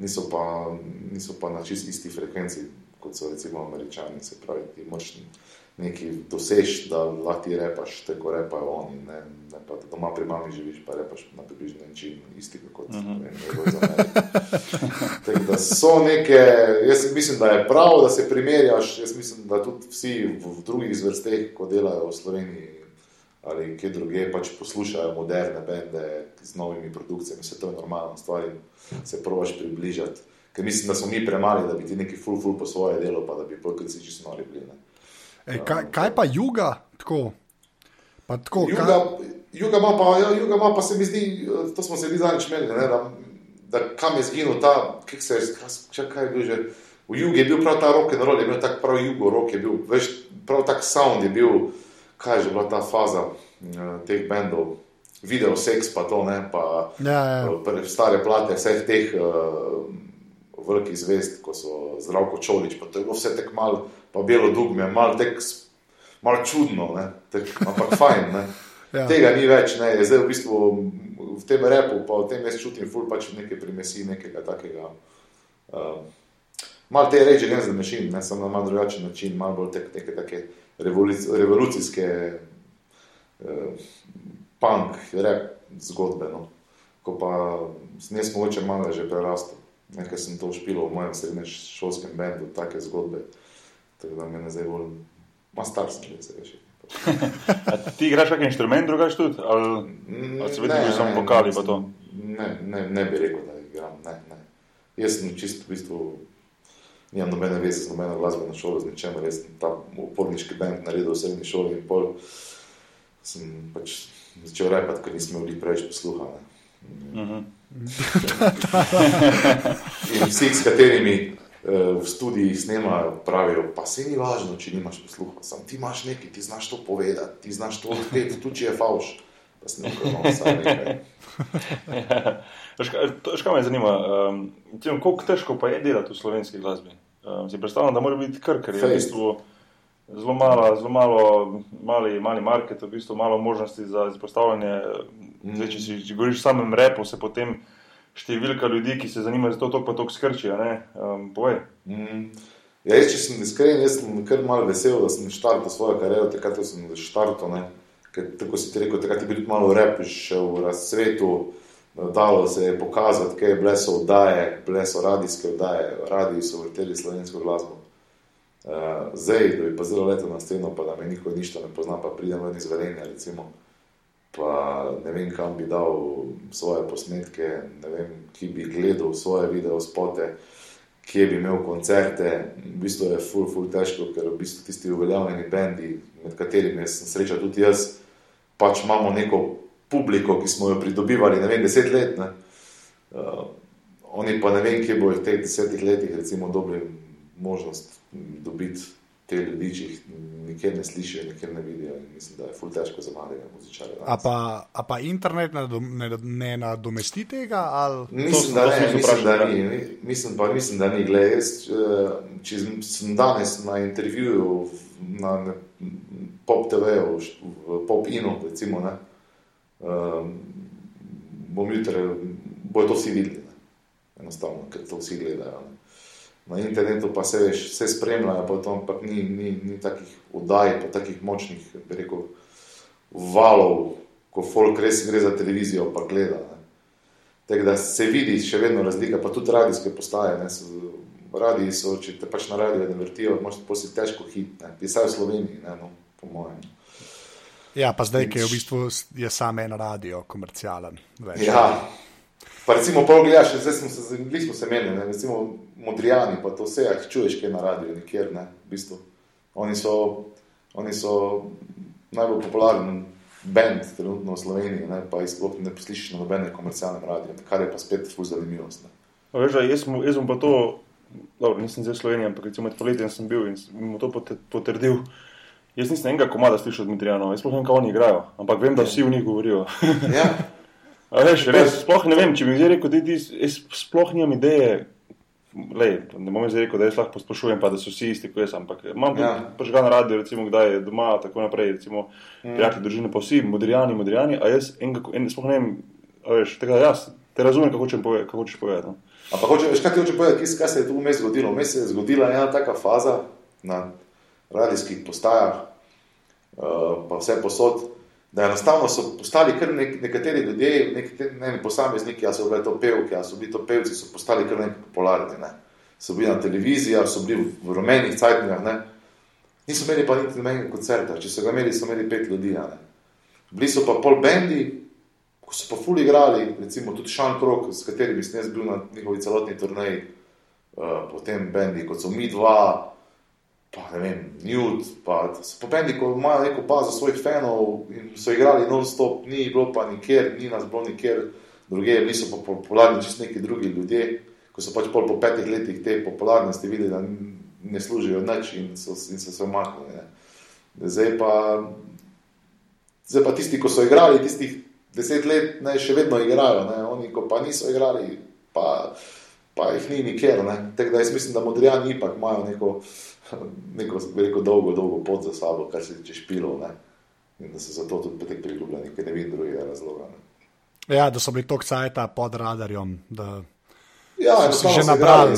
niso pa, niso pa na čist isti frekvenci, kot so recimo američani. Se pravi, ti moraš nekaj dosež, da lahko ti repaš, tako repajo oni. Ne, ne pa da doma pri mami živiš, pa repaš na približno način, isti kot uh -huh. ne, Amerike. Tako da so neke, jaz mislim, da je prav, da se primerjaš. Jaz mislim, da tudi vsi v, v drugih zvrsteh, ko delajo v Sloveniji ali kje druge, pač poslušajo moderne bende z novimi produkcijami. Vse to je normalna stvar in se provaš približati. Ker mislim, da smo mi premali, da bi ti neki full, full po svoje delo, pa da bi polkrici čisto nori bili. Ej, kaj, kaj pa juga? Tako, pa tako, Juga, kaj, juga, ima pa, ja, juga ima pa se mi zdi, to smo se vi zadnjič imeli, ne, da, da kam je zginil ta, kak se, je- kaj, kaj je bil že. V jugu je bil prav ta rock and roll, je bil tak prav jugo rock, je bil, veš, prav tak sound je bil, kaj je že bila ta faza uh, teh bendov, video seks pa to ne, pa Ja, ja. eh, stare plate vseh teh uh, velikih zvest, ko so zdravko čolič, pa to je bilo vse tek mal, pa belo dugme, mal tek, s- mal čudno, ne, tek, ampak fajn, ne. <laughs> Ja. Tega ni več, ne, je zdaj v bistvu v tem repu, pa v tem jaz čutim ful pač neke primesi, nekega takega. Uh, Mal te reči, ne za mešin, ne samo na malo drugačen način, malo bolj tek, neke take revoluc- revolucijske uh, punk, rep zgodbe. No. Ko pa smo mogoče malo že prerastel, nekaj sem to špilo v mojem srednješolskem bendu, take zgodbe. Tako da me ne zdaj bolj, ma star sem že, <laughs> se reči. ti igraš kakšen inštrument, drugač tudi? Ali, ali se vidiš samo vokali? Ne, ne, ne bi rekel, da igram. Ne, ne. Jaz sem čisto v bistvu, nimam nobene veze z nobeno glasbeno šolo, z ničemer. Jaz sem ta uporniški bend naredil v srednji šoli in pol sem pač začel repati, ker nismo imeli preveč posluha. Uh <laughs> -huh. in vsi, s katerimi uh, v studiji snemajo, pravijo, pa se ni važno, če nimaš posluha. Sam ti imaš nekaj, ti znaš to povedati, ti znaš to odpeti, tudi če je fauš. Pa se ne ukvarjamo. Škoda me zanima, um, kako težko pa je delati v slovenski glasbi. Um, si predstavljam, da mora biti kar, ker je v bistvu zelo malo, zelo malo, mali, mali market, v bistvu malo možnosti za izpostavljanje. Mm. Zdaj, če si če govoriš o samem repu, se potem številka ljudi, ki se zanimajo za to, to pa to skrčijo. Um, mm. ja, jaz, če sem iskren, jaz sem kar malo vesel, da sem štartil svojo kariero, takrat sem štartil. Ker, tako si ti rekel, takrat je bil malo rep, še v razsvetu, dalo se je pokazati, kaj je bleso vdaje, bleso radijske vdaje, radiji so vrteli slovensko glasbo. Uh, zdaj, da bi pa zelo leto na sceno, pa da me niko ništa ne pozna, pa pridem ven iz Velenja, recimo, pa ne vem, kam bi dal svoje posnetke, ne vem, ki bi gledal svoje video spote, kje bi imel koncerte. V bistvu je ful, ful težko, ker v bistvu tisti uveljavljeni bendi, med katerimi sem srečal tudi jaz, pač imamo neko publiko, ki smo jo pridobivali, ne vem, deset let. Ne? Uh, oni pa ne vem, kje bo v teh desetih letih, recimo, dobili možnost dobiti te ljudi, če jih nikjer ne slišijo, nikjer ne vidijo. Mislim, da je ful težko za malega muzičarja. A pa, a pa internet ne, ne nadomesti tega? Ali... Mislim, da ne, mislim, da ni. Mislim, pa, mislim, da ni. Gle, jaz, eh, če sem danes na intervjuju na Pop TV-u, v Pop Inu, recimo, ne, um, bom jutri, bojo to vsi videli. Enostavno, ker to vsi gledajo. Ne na internetu pa se veš, vse spremljajo, pa tam pa ni, ni, ni takih oddaj, pa takih močnih, bi rekel, valov, ko folk res gre za televizijo, pa gleda. Tako da se vidi še vedno razlika, pa tudi radijske postaje. Ne, so, radiji so, če te pač na radiju ne vrtijo, možeš posebej težko hit, ne, pisaj v Sloveniji, ne, no, po mojem. Ja, pa zdaj, ki je v bistvu je samo en radio, komercialen. Več. Ja, Pa recimo, pol gledaš, zdaj smo se, zdaj smo se menili, ne? recimo modrijani, pa to vse, jih čuješ, kaj na radiju, nikjer, ne, v bistvu. Oni so, oni so najbolj popularni bend trenutno v Sloveniji, ne, pa jih sploh ne poslišiš na nobene komercialne radije, kar je pa spet fuz zanimivost. Veš, jaz, jaz sem pa to, dobro, nisem zdaj v Sloveniji, ampak recimo med poletjem sem bil in mu to potrdil. Jaz nisem enega komada slišal od Midrijanov, jaz sploh ne vem, kako oni igrajo, ampak vem, da ja. vsi v njih govorijo. ja. <laughs> Veš, res, sploh ne vem, če bi rekel, da ti sploh nimam ideje. Lej, ne bom zdaj rekel, da jaz lahko posprašujem, pa da so vsi isti, kot jaz, ampak imam ja. prižgan radio, recimo, kdaj je doma, tako naprej, recimo, mm. prijatelji, družine, pa vsi, modrijani, modrijani, a jaz en, en, sploh ne vem, veš, tega jaz te razumem, kako, pove, kako hočeš povedati. No. Ampak hoče, veš, kaj ti hoče povedati, kaj se je tu vmes zgodilo? Vmes se je zgodila ena taka faza na radijskih postajah, uh, pa vse posod, da enostavno so postali kar nek, nekateri ljudje, nek, ne vem, posamezniki, ali so bili to pevki, ali so bili to pevci, so postali kar nekaj popularni. Ne. So bili na televiziji, so bili v rumenih cajtnjah, niso imeli pa niti nobenega koncerta, če so ga imeli, so imeli pet ljudi. Ne. Bili so pa pol bendi, ko so pa fuli igrali, recimo tudi Sean Krok, s katerimi sem jaz bil na njihovi celotni turnaji, uh, potem bendi, kot so mi dva, pa ne vem, Newt, pa so popendi, ko imajo neko bazo svojih fanov in so igrali non-stop, ni bilo pa nikjer, ni nas bilo nikjer druge, niso pa popularni čist neki drugi ljudje, ko so pač pol po petih letih te popularnosti videli, da ne služijo nič in so, in so se omaknili. Zdaj pa, zdaj pa tisti, ko so igrali tistih deset let, ne, še vedno igrajo, ne. oni, ko pa niso igrali, pa, pa jih ni nikjer. Tako da jaz mislim, da modrijani ipak imajo neko <laughs> neko rekel, dolgo, dolgo pot za sabo, kar se tiče špilov. Ne? In da so zato tudi potek priljubljeni, ker ne vidim drugega razloga. Ne? Ja, da so bili tok cajta pod radarjem. Da... Ja, so že nabrali.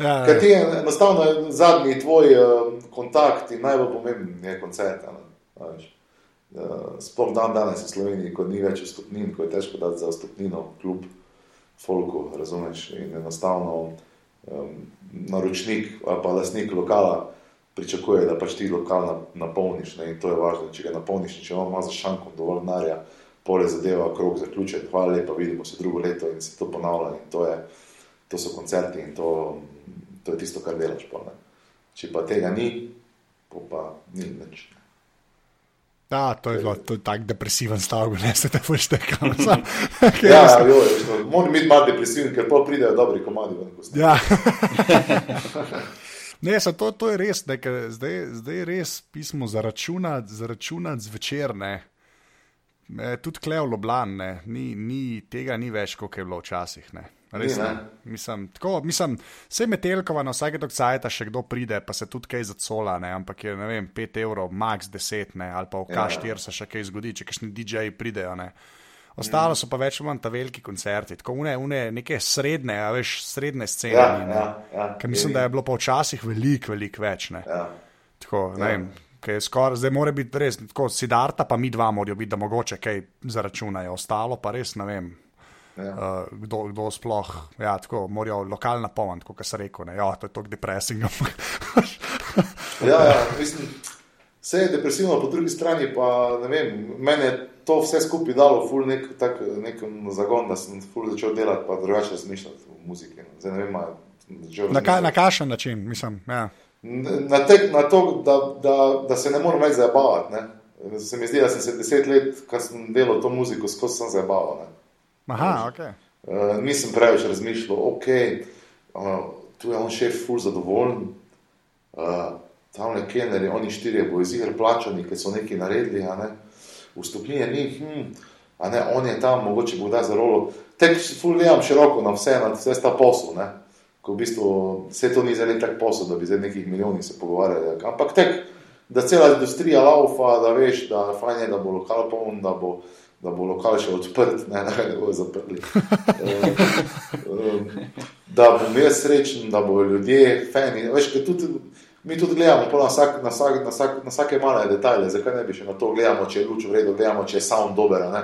Ja, ja. Ker ti je enostavno zadnji tvoj uh, kontakt in najbolj pomemben je koncert. Uh, Sploh dan danes v Sloveniji, ko ni več vstopnin, ko je težko dati za vstopnino, kljub folku, razumeš. In enostavno naročnik ali pa lastnik lokala pričakuje, da pač ti lokal napolniš ne, in to je važno. Če ga napolniš, če ima za šankom dovolj narja, pole zadeva, krok zaključen, hvala lepa, vidimo se drugo leto in se to ponavlja in to, je, to so koncerti in to, to je tisto, kar delaš. Pa, Če pa tega ni, pa ni nič. Ja, to je, to je tako depresiven stavek, ne se te pošte kam. <laughs> ja, moram biti malo depresiven, ker pa pridejo dobri komadi. Ja. <laughs> ne, so, to, to je res, ne, zdaj, zdaj res pismo za računati, za računati zvečer. Ne. Tudi klev Loblan, ni, ni, tega ni več, kot je bilo včasih. Ne. Res, ne. Mislim, tako, mislim, vse metelkova na vsake tok cajta še kdo pride, pa se tudi kaj zacola, ne, ampak je, ne vem, 5 evrov, max 10, ne, ali pa v K4 ja. se še kaj zgodi, če kakšni DJ-ji pridejo, ne. Ostalo so pa več ali manj ta veliki koncerti, tako une, une neke srednje, a veš, srednje scene. Ja, ja, ja, Ker mislim, da je bilo pa včasih veliko, veliko več, ne. Ja. Tako, ne ja. vem. Skor, zdaj mora biti res, tako sidarta, pa mi dva morajo biti, da mogoče kaj zaračunajo, ostalo pa res ne vem. Ja. Uh, kdo, kdo sploh, ja, tako morajo lokalna pomoč, kot se reče. Ja, to je tako depresivno. ja, ja, mislim, vse je depresivno, po drugi strani pa ne vem, meni je to vse skupaj dalo, ful nek, tak, nek zagon, da sem ful začel delati, pa drugače razmišljati v muziki. No. Zdaj, vem, na, ka, na kašen način, mislim. Ja. Na, tek, na to, da, da, da se ne morem več zabavati. Se mi zdi, da sem se deset let, kar sem delal to muziko, skozi sem zabaval. Aha, ok. Uh, nisem preveč razmišljal, ok, uh, tu je on še ful zadovoljen, uh, tam le keneri, oni štirje bojo zir plačani, ker so nekaj naredili, ne? v stopnije ni, hm, a ne, on je tam, mogoče bo da za rolo. Tek ful gledam široko na vse, na vse sta posel, ne? ko v bistvu vse to ni zdaj tak posel, da bi zdaj nekih milijonih se pogovarjali, ampak tek, da cela industrija laufa, da veš, da fajn je, da bo lokal poln, da bo da bo lokal še odprt, ne <laughs> da ga bodo zaprli. <laughs> um, da bom jaz srečen, da bodo ljudje fani. Veš, tudi, mi tudi gledamo na, vsak, na, vsak, na, vsak, na vsake male detajle, zakaj ne bi še na to gledali, če je luč v redu, gledamo, če je sound dober. Ne?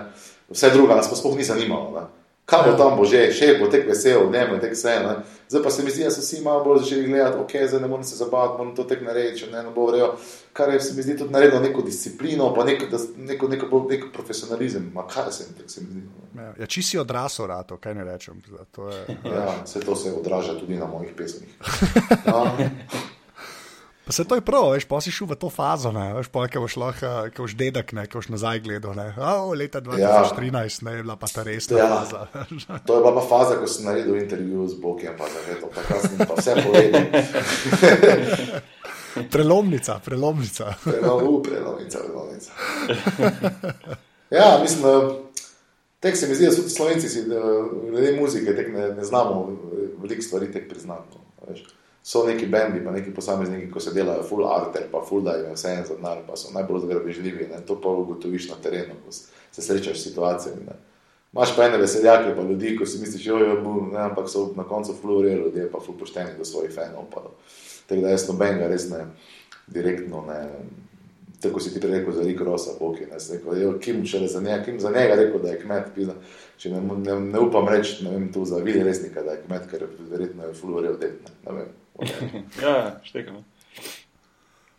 Vse drugo nas pa sploh ni zanimalo. Ne? Kaj bo tam bo že, še bo tek vesel, ne bo tek vse. Ne? Zdaj pa se mi zdi, da so vsi malo bolj začeli gledati, ok, zdaj ne morem se zabavati, moram to tek narediti, če ne, ne bo vrejo. Kar je se mi zdi tudi naredilo neko disciplino, pa neko, neko, neko, neko, neko profesionalizem. Ma kaj se mi, se mi zdi? Ja, ja či si odrasel, rato, kaj ne rečem. Je, ja, vse to se odraža tudi na mojih pesmih. <laughs> Ja. Pa se to je prav, veš, pa si šel v to fazo, ne, veš, pa kaj boš lahko, kaj boš dedek, ne, kaj boš nazaj gledal, ne, oh, leta 2013, ja. ne, je bila pa ta resna ja. faza. to je bila pa faza, ko sem naredil intervju z Bokiem, pa da je to, pa sem pa vse povedal. <laughs> prelomnica, prelomnica. Prelom, prelomnica, prelomnica. ja, mislim, tek se mi zdi, da so slovenci, glede muzike, tek ne, ne znamo veliko stvari tek priznati. No, so neki bendi, pa neki posamezniki, ko se delajo full art, pa full da jim vse en za denar, pa so najbolj zgrabežljivi. To pa ugotoviš na terenu, ko se srečaš s situacijami. Ne. Maš pa ene veseljake, pa ljudi, ko si misliš, jo je bum, ne, ampak so na koncu full urejali ljudje, pa full pošteni do svojih fanov. Tako da jaz nobenega res ne direktno ne. Tako si ti rekel za Rick Rosa, Boki, ne, rekel, jo, kim, za njega, kim za njega rekel, da je kmet, pisa. če ne, ne, ne upam reči, ne vem, tu za vidi resnika, da je kmet, ker verjetno je full urejal det, ne, ne vem. <laughs> ja, štekamo.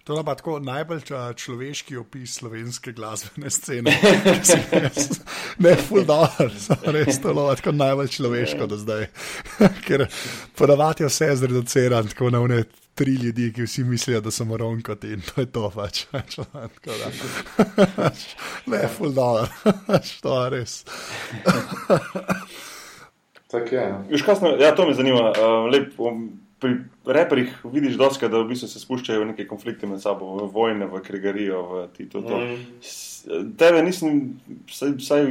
To je pa tako najbolj človeški opis slovenske glasbene scene. <laughs> ne, full dollar, res to je tako najbolj človeško do zdaj. <laughs> Ker podavati vse zreduciran, tako na unet. Tri ljudi, ki vsi mislijo, da so moronko in to je to pač. ne, full dollar, to je res. Tako je. Ja, to me zanima. Uh, lep, um, pri reperjih vidiš dosti, da v bistvu se spuščajo v neke konflikte med sabo, v vojne, v krigarijo, v tito. Mm. Tebe nisem, vsaj, vsaj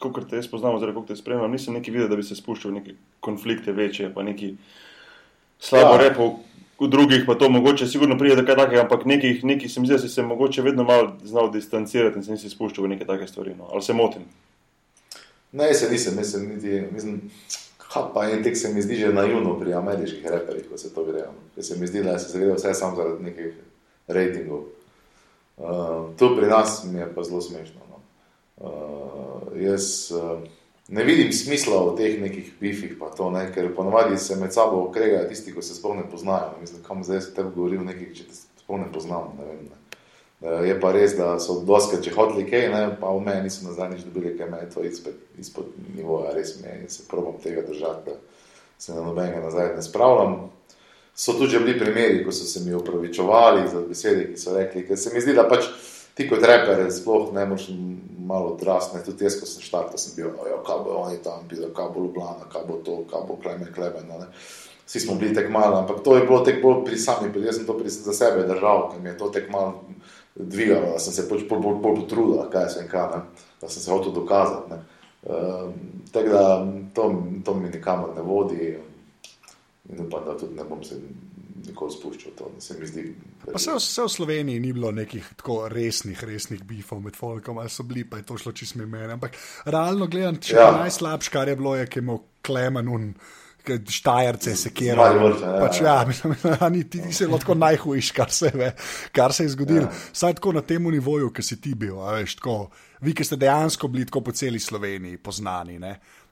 kot te jaz poznam, oziroma kot te spremljam, nisem neki videl, da bi se spuščal v neke konflikte večje, pa neki slabo ja. repo. V drugih pa to mogoče sigurno pride do kaj takega, ampak nekih, nekih se mi zdi, da si se mogoče vedno malo znal distancirati in se nisi spuščal v neke take stvari. No. Ali se motim? Ne, se nisem, nisem niti, mislim, Ha, pa en tek se mi zdi že naivno pri ameriških reperjih, ko se to grejo. Ker se mi zdi, da se grejo vse samo zaradi nekih rejtingov. Uh, to pri nas mi je pa zelo smešno. No. Uh, jaz uh, ne vidim smisla v teh nekih bifih, pa to, ne, ker ponovadi se med sabo okregajo tisti, ki se sploh ne poznajo. Mislim, kam zdaj se tebi govori o nekih, če te tako ne poznam. Ne vem, ne. Uh, je pa res, da so doske, če hodili kaj, ne, pa v meni niso nazaj nič dobili, kaj me je to izpod, izpod nivoja, res mi je in se probam tega držati, da se na nobenega nazaj ne spravljam. So tudi bili primeri, ko so se mi upravičevali za besede, ki so rekli, ker se mi zdi, da pač ti kot reper sploh ne moreš malo odrasti, tudi jaz, ko sem štartal, sem bil, ja, kaj bo oni tam, bil, kaj bo Ljubljana, kaj bo to, kaj bo Klemen Klemen, ne. Vsi smo bili tek malo, ampak to je bilo tek bolj pri sami, jaz sem to pri, za sebe držal, ker mi je to tek malo dvigalo, da sem se pač bolj, bolj, bolj potrudil, kaj sem kaj, ne? da sem se hotel dokazati. Uh, Tako da to, to mi nikamor ne vodi in upam, da tudi ne bom se nikoli spuščal. To, se zdi, pa vse, vse v Sloveniji ni bilo nekih tako resnih, resnih bifov med folkom, ali so bili, pa je to šlo čisto meni. Ampak realno gledam, če ja. najslabše, kar je bilo, je, ki je imel klemen un. Štajerce se kjerajo. Pač, ja, mislim, <laughs> ni ti, ti se lahko najhujši, kar, kar se je zgodilo. Ja. Saj tako na tem nivoju, ki si ti bil. Veš, tako, vi, ki ste dejansko bili tako po celi Sloveniji poznani.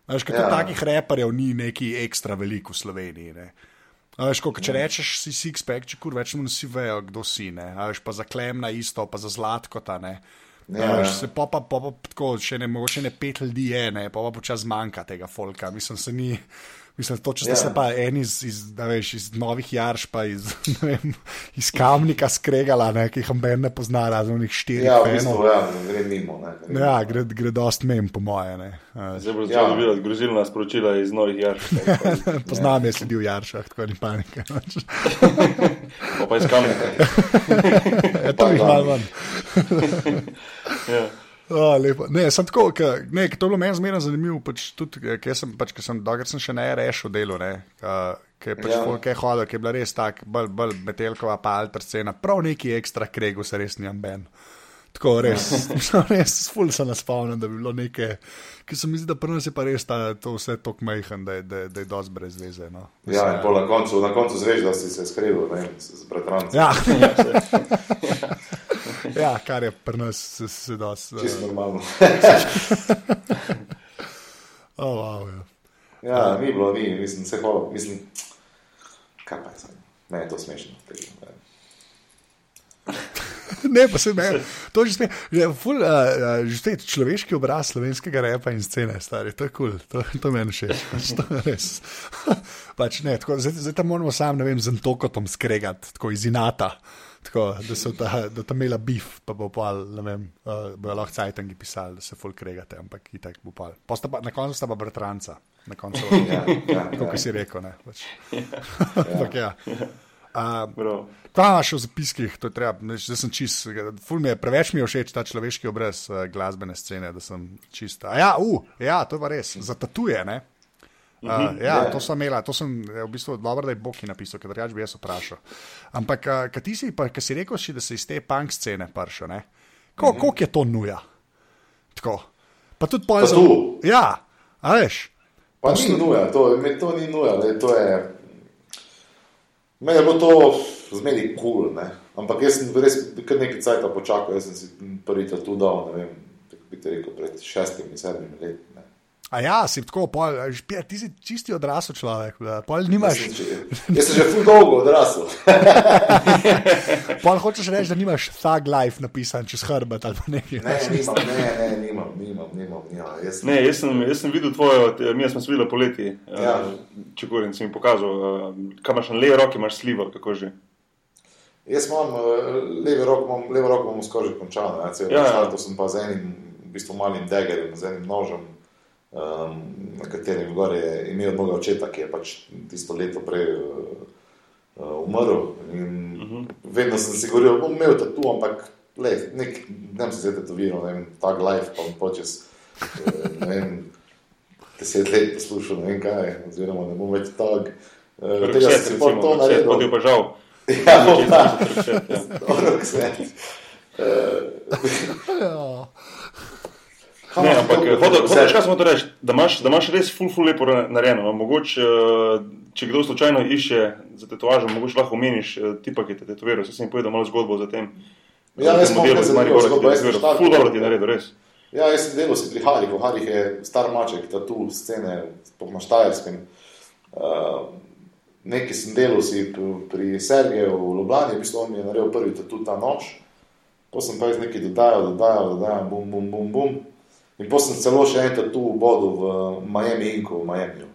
Veš, ja. Takih reperjev ni neki ekstra veliko v Sloveniji. Ne. Veš, ko, če ja. rečeš, si Sixpack, če kur več mu vsi vejo, kdo si. Veš, pa za Klemna isto, pa za Zlatko ta ne. Ja, veš, se pa pa, pa, pa tako, še ne, mogoče ne pet ljudi je, ne, pa pa počas manjka tega folka. Mislim, se ni. Mislim, to, če ste ja. se pa en iz, iz, veš, iz novih jarš, pa iz, <laughs> vem, iz kamnika skregala, ne, ki jih amben ne pozna, razen njih štirih. Ja, v bistvu, ja, gre mimo. Ne, gre ja, gre, gre dost mem, po moje. Zdaj bo zelo ja. grozilna sporočila iz novih jarš. <laughs> Poznam, jaz sem bil v jaršah, tako ni panike. <laughs> pa iz kamnika. ja, to jih malo manj. ja. Oh, ne, sem tako, ka, ne, to je bilo meni zmerno zanimivo, pač tudi, ker sem, pač, sem, sem še ne rešil delo, ne, ker je pač ja. kaj hodil, ker je bila res tako, bolj, bolj metelkova, pa alter scena, prav neki ekstra kregu se res njem ben. Tako res, <laughs> ja. res, ful se naspomnim, da bi bilo nekaj, ki se mi zdi, da prvo se pa res ta, to vse tako majhen, da, da, da je dosti brez veze. No. Ja, in po na koncu, na koncu zveš, da si se skril, ne, z bratrancem. Ja. <laughs> <laughs> <laughs> ja, kar je pri nas sedaj. Čisto normalno. <laughs> oh, wow, ja, ja ni bilo, ni, mislim, se hvala, mislim, kaj pa je zdaj, ne je to smešno. <laughs> Ne, pa se ne, to že spet, že, ful, uh, že spet človeški obraz slovenskega repa in scene, stari, to je kul, cool, to, to meni všeč, pač to je res. pač ne, tako, zdaj, zdaj tam moramo sam, ne vem, z entokotom skregati, tako iz inata. Tako, da ta, da ta imela bif, pa bo pa, ne vem, uh, bo lahko cajtangi pisali, da se folk regate, ampak itek bo pa. pa na koncu sta pa bratranca, na koncu, <laughs> ja, ja, kot ja. si rekel, ne. Pač. <laughs> ampak ja. Uh, Kaj imaš v zapiskih, to je treba, zdaj sem čist, mi je, preveč mi je všeč ta človeški obraz uh, glasbene scene, da sem čista. Ja, uh, ja, to je pa res, za tatuje, ne. Uh, ja, yeah. to sem imela, to sem v bistvu dobro, da je Bog napisal, ker drugače bi jaz vprašal. Ampak, uh, kaj ti si, pa, kaj si rekel, si, da se iz te punk scene prša, ne? Ko, mm -hmm. Koliko je to nuja? Tako. Pa tudi pojjo za. Ja, a veš. Pa ni nuja, to, me, to ni nuja, le, to je. Meni je bilo to zmeri kul, cool, ne? Ampak jaz sem res kar nekaj cajta počakal, jaz sem si prvi tu dal, ne vem, bi te rekel, pred šestimi, sedmimi leti. A ja, si tako, pol, špija, ti si čisti odrasel človek. Nimaš... Jaz sem že ful dolgo odrasel. <laughs> pol hočeš reči, da nimaš thug life napisan čez hrbet ali nekaj. Ne, nimam, ne, ne, nimam, nimam, nimam. Ja, jaz, ne, jaz, sem, jaz sem videl tvojo, mi smo se videli poleti. Eh, ja. Če govorim, si mi pokazal, eh, kam imaš na levi roki, imaš slivo, kako že. Jaz imam eh, levi rok, imam, levo roko imam skoraj končano. Ja, ja. To sem pa z enim, v bistvu malim degerjem, z enim nožem um, na katerem gor je imel mojega očeta, ki je pač tisto leto prej uh, umrl. In uh mhm. -huh. vedno sem si govoril, bom imel to tu, ampak le, nek, ne vem, se zdaj to viro, ne vem, tag life, pa bom počes, ne vem, deset let poslušal, ne vem kaj, oziroma ne bom več tag. Uh, tega sem si pol to naredil. Hodil pa žal. Ja, pa, <laughs> dobro, kset. Uh, <laughs> Ne, ampak kaj smo to reči, da imaš, da imaš res ful, ful lepo narejeno. Mogoče, eh, če kdo slučajno išče za tetovažo, mogoče lahko omeniš eh, tipa, ki te tetoviruje. Jaz sem povedal malo zgodbo za tem. Ja, jaz sem videl, da je to ful dobro ti naredil, res. Ja, jaz sem delal si pri Harihu. Harih je star maček, ta tu scene po Maštajerskem. Uh, nekaj sem delal si pri Sergeju v Ljubljani, v bistvu on mi je naredil prvi tudi ta noč. Pa sem pa jaz nekaj dodajal, dodajal, dodajal, bum, bum, bum, bum. In potem sem celo še en tu vodil v Miami Inku, v Miami.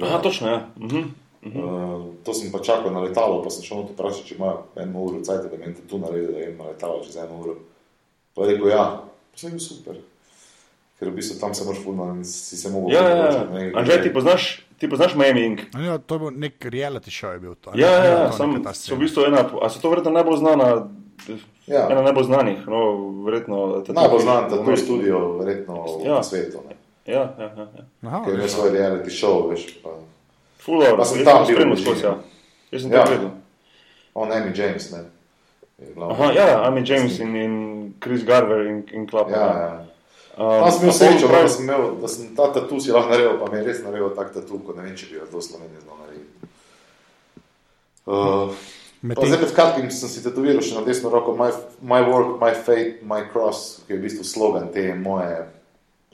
Aha, točno, ja. Mhm. Uh, to sem pa čakal na letalo, pa sem šel to vprašati, če ima eno uro cajt, da je tu naredil, da ima letalo čez eno uro. Pa je rekel, ja, sem rekel, super. Ker v bistvu tam se moraš fulno in si se mogel Ja, ja, ja. Anže, ti poznaš, ti poznaš Miami Ink? Ja, to je bil nek reality show. Je bil to? Ja, ja, ja, to sam, so v bistvu ena, a so to verjetno najbolj znana, Ja. ena najbolj znanih, no, verjetno. Najbolj znan tattoo Ameriki. studio, verjetno Ja. na svetu. Ne. Ja, ja, ja. ja. Ker ima svoj reality show, veš. Pa. Ful dobro, Pa sem tam sem bil spremljal skozi, bližini. ja. Jaz sem Ja. to gledal. On, Amy James, ne. Je. Aha, ja, ja, Amy James in, in Chris Garver in, in Klap. Ja, ja. Um, Tam sem imel srečo, pravi- da sem imel, da sem ta tatu si lahko naredil, pa mi je res naredil tak tatu, ko ne vem, če bi ga do Slovenije znal narediti. Uh, Med pa tem- zdaj pred kratkim sem si tetoviral še na desno roko my, my work, my fate, my cross, ki je v bistvu slogan te moje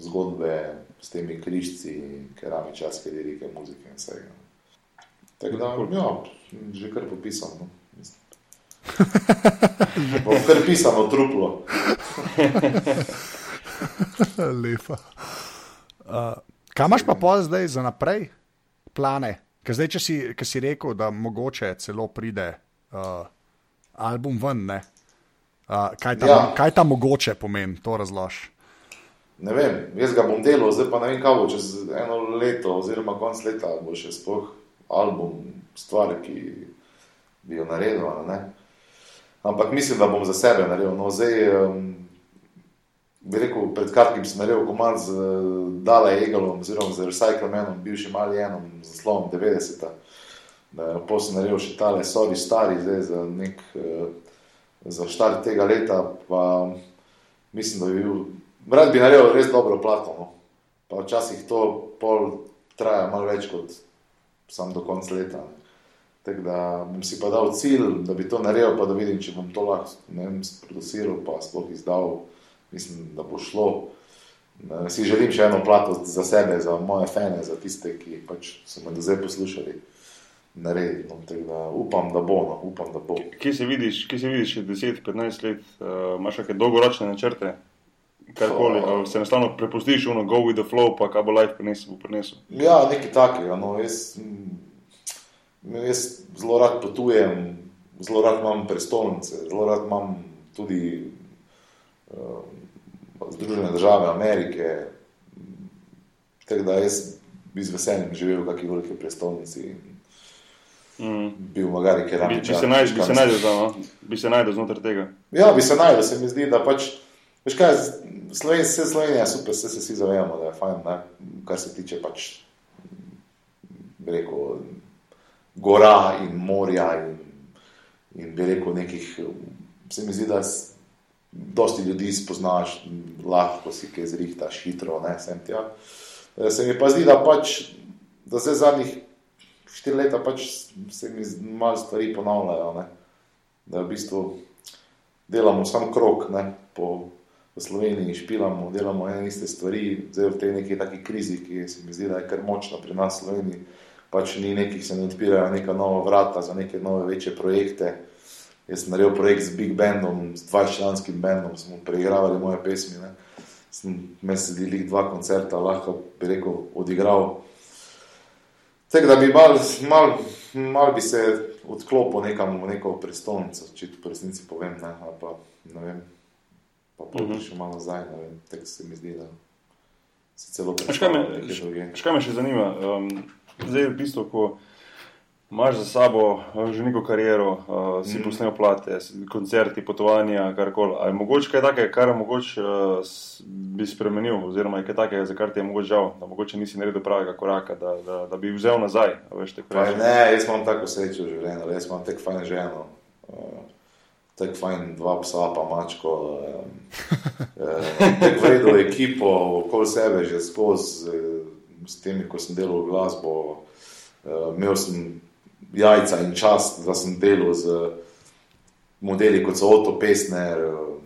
zgodbe s temi križci, keramičarske lirike, muzike in vsega. Tako da, ja, že kar popisano. No. Bom kar pisano truplo. <laughs> Lepa. Uh, kaj imaš pa pol zdaj za naprej, plane? Ker zdaj, če si, si rekel, da mogoče celo pride uh, album ven, ne? Uh, kaj, ta, Ja. kaj ta mogoče pomeni, to razloži. Ne vem, jaz ga bom delal, zdaj pa ne vem, kaj bo čez eno leto, oziroma konc leta, bo še sploh album, stvar, ki bi jo naredil. Ne? Ampak mislim, da bom za sebe naredil. No, zdaj, um, bi rekel, pred kratkim sem naredil komad z uh, Dale Egelom, oziroma z Recyclamenom, bivšim Alienom, z naslovom 90. Uh, Potem sem naredil še tale, sorry, stari, zdaj za nek. Uh, Za štart tega leta, pa mislim, da bi bil Rad bi naredil res dobro plato, no. pa včasih to pol traja malo več kot sam do konca leta. Tako da bom si pa dal cilj, da bi to naredil, pa da vidim, če bom to lahko ne vem, sproduciral, pa sploh izdal. Mislim, da bo šlo. Si želim še eno plato za sebe, za moje fane, za tiste, ki pač so me do zdaj poslušali. Narediti, no, da upam, da bo, no, upam, da bo. Kje se vidiš, kje se vidiš, 10-15 let, uh, imaš kakšne dolgoročne načrte, karkoli, ali se enostavno prepustiš, ono, go with the flow, pa kaj bo life prinesel, bo prinesel. Ja, nekaj takega. No, jaz, mm, jaz zelo rad potujem, zelo rad imam prestolnice, zelo rad imam tudi uh, Združene države Amerike. Tako da jaz bi z veseljem živel v kakšni veliki prestolnici in Mm. bil magari keramičar. bi bi se najdel, tam, no? bi se najdel znotraj tega. Ja, bi se najdel, se mi zdi, da pač. Veš kaj, Slovenija, vse Slovenija super, vse se vsi zavedamo, da je fajn, ne? kar se tiče pač, bi rekel, gora in morja in, in bi rekel nekih, se mi zdi, da dosti ljudi spoznaš, lahko si kaj zrihtaš, hitro, ne, sem tja. Eh, Se mi pa zdi, da pač, da zdaj zadnjih štiri leta pač se mi z- malo stvari ponavljajo, ne. Da v bistvu delamo sam krok, ne, po v Sloveniji špilamo, delamo ene iste stvari, zdaj v tej neki taki krizi, ki se mi zdi, da je kar močna pri nas v Sloveniji, pač ni nekih, se ne odpirajo neka nova vrata za neke nove večje projekte. Jaz sem naredil projekt z Big Bandom, s 20-članskim bandom, smo preigravali moje pesmi. Ne. Sem med sedeli dva koncerta, lahko bi rekel, odigral. Tako da bi mal, mal, mal bi se odklopil nekam v neko prestolnico, če ti po resnici povem, ne, ali pa ne vem, pa Mhm. pojdi še malo nazaj, ne vem, tako se mi zdi, da se celo Veš, kaj me, predstavljam nekje drugje. veš, kaj me še zanima? Um, zdaj, v bistvu, ko imaš za sabo uh, že neko kariero, uh, si mm. posnel plate, koncerti, potovanja, karkoli. Ali je mogoče kaj takega, kar mogoče uh, bi spremenil, oziroma je kaj takega, za kar ti je mogoče žal, da mogoče nisi naredil pravega koraka, da, da, da bi vzel nazaj. Veš, rečem. ne, jaz imam tako srečo v življenju, jaz imam tako fajn ženo, uh, tako fajn dva psa, pa mačko, um, <laughs> uh, tako vredno ekipo okoli sebe že skozi, uh, s temi, ko sem delal glasbo. Uh, imel sem jajca in čas, da sem delal z modeli kot so Otto Pesner, uh,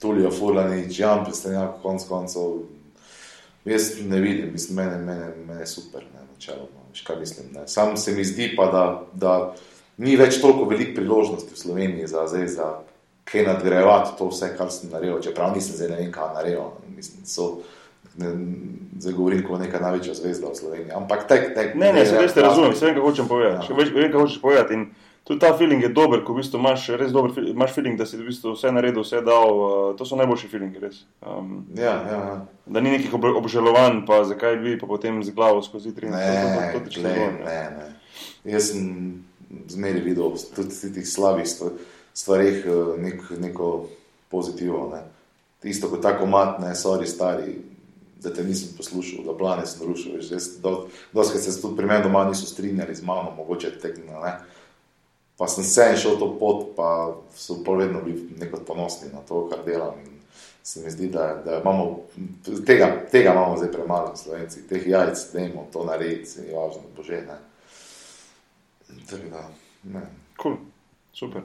Tulio Furlanič, Jan Prestenjak, konc koncev. Jaz ne vidim, mislim, mene, mene, mene super, ne, načeloma, veš kaj mislim. Ne. Sam se mi zdi pa, da, da ni več toliko velik priložnosti v Sloveniji za, zdaj, za kaj nadgrajevati to vse, kar sem naredil, čeprav nisem zdaj ne vem, kaj naredil. Mislim, so, ne, zdaj govorim kot neka največja zvezda v Sloveniji. Ampak tek, tek, Ne, ne, se res te razumem, vse vem, kaj hočem povedati. Ja. Več- Vem, kaj hočeš povedati. In tudi ta feeling je dober, ko v bistvu imaš res dober imaš feeling, da si v bistvu vse naredil, vse dal. Uh, to so najboljši feelingi, res. Um, Ja, ja, ja. da ni nekih ob obžalovanj, pa zakaj bi pa potem z glavo skozi tri Ne, to- to- to dovolj, ne, ne. Jaz sem zmeraj videl tudi v teh slabih stvar- stvareh eh, nek, neko pozitivo. Ne. Isto kot tako mat, ne, sorry, stari, da te nisem poslušal, da plane sem rušil. veš, Jaz, do, doskrat se tudi pri meni doma niso strinjali z mano, mogoče tekno. Ne. Pa sem se en šel to pot, pa so pa vedno bili neko ponosni na to, kar delam. In se mi zdi, da, da imamo tega, tega imamo zdaj premalo, slovenci, teh jajc, da imamo to narediti, je važno, bože. Ne. Tako da, ne. Cool. Super.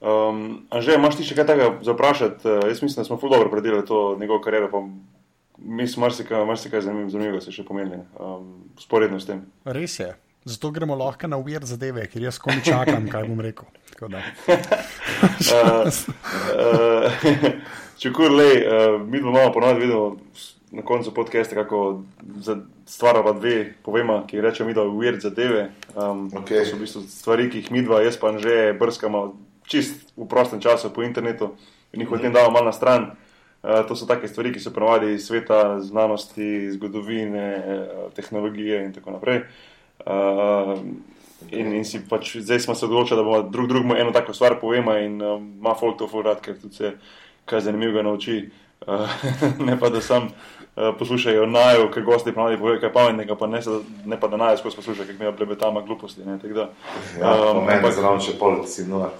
Um, Anže, imaš ti še kaj takega za vprašati? Uh, jaz mislim, da smo ful dobro predelali to njegovo kariero, pa mislim, marsikaj, marsikaj zanimiv- zanimivega se še pomenili, um, sporedno s tem. Res je. Zato gremo lahko na uvir zadeve, ker jaz komi čakam, kaj bom rekel. Tako da. <laughs> Uh, uh, <laughs> Čukur, lej, uh, mi dva imamo ponovadi vidimo na koncu podcasta, kako za stvar pa dve povema, ki rečemo mi, da je weird zadeve. Um, Ok. To so v bistvu stvari, ki jih mi dva, jaz pa že brskamo čist v prostem času po internetu in jih potem damo malo na stran. Uh, to so take stvari, ki so ponovadi iz sveta znanosti, zgodovine, uh, tehnologije in tako naprej. Uh, in, in si pač zdaj smo se odločili, da bomo drug drugemu eno tako stvar povemo in uh, ima folk to furat, ker tudi se kaj zanimivega nauči. Uh, <laughs> ne pa da sam uh, poslušajo najo, ker gosti pravijo, povejo kaj pametnega, pa ne, ne pa da najo skozi poslušajo, ker mi blebetama gluposti. Ne, tako da, Ja, um, ampak- zraven še pol, si nor.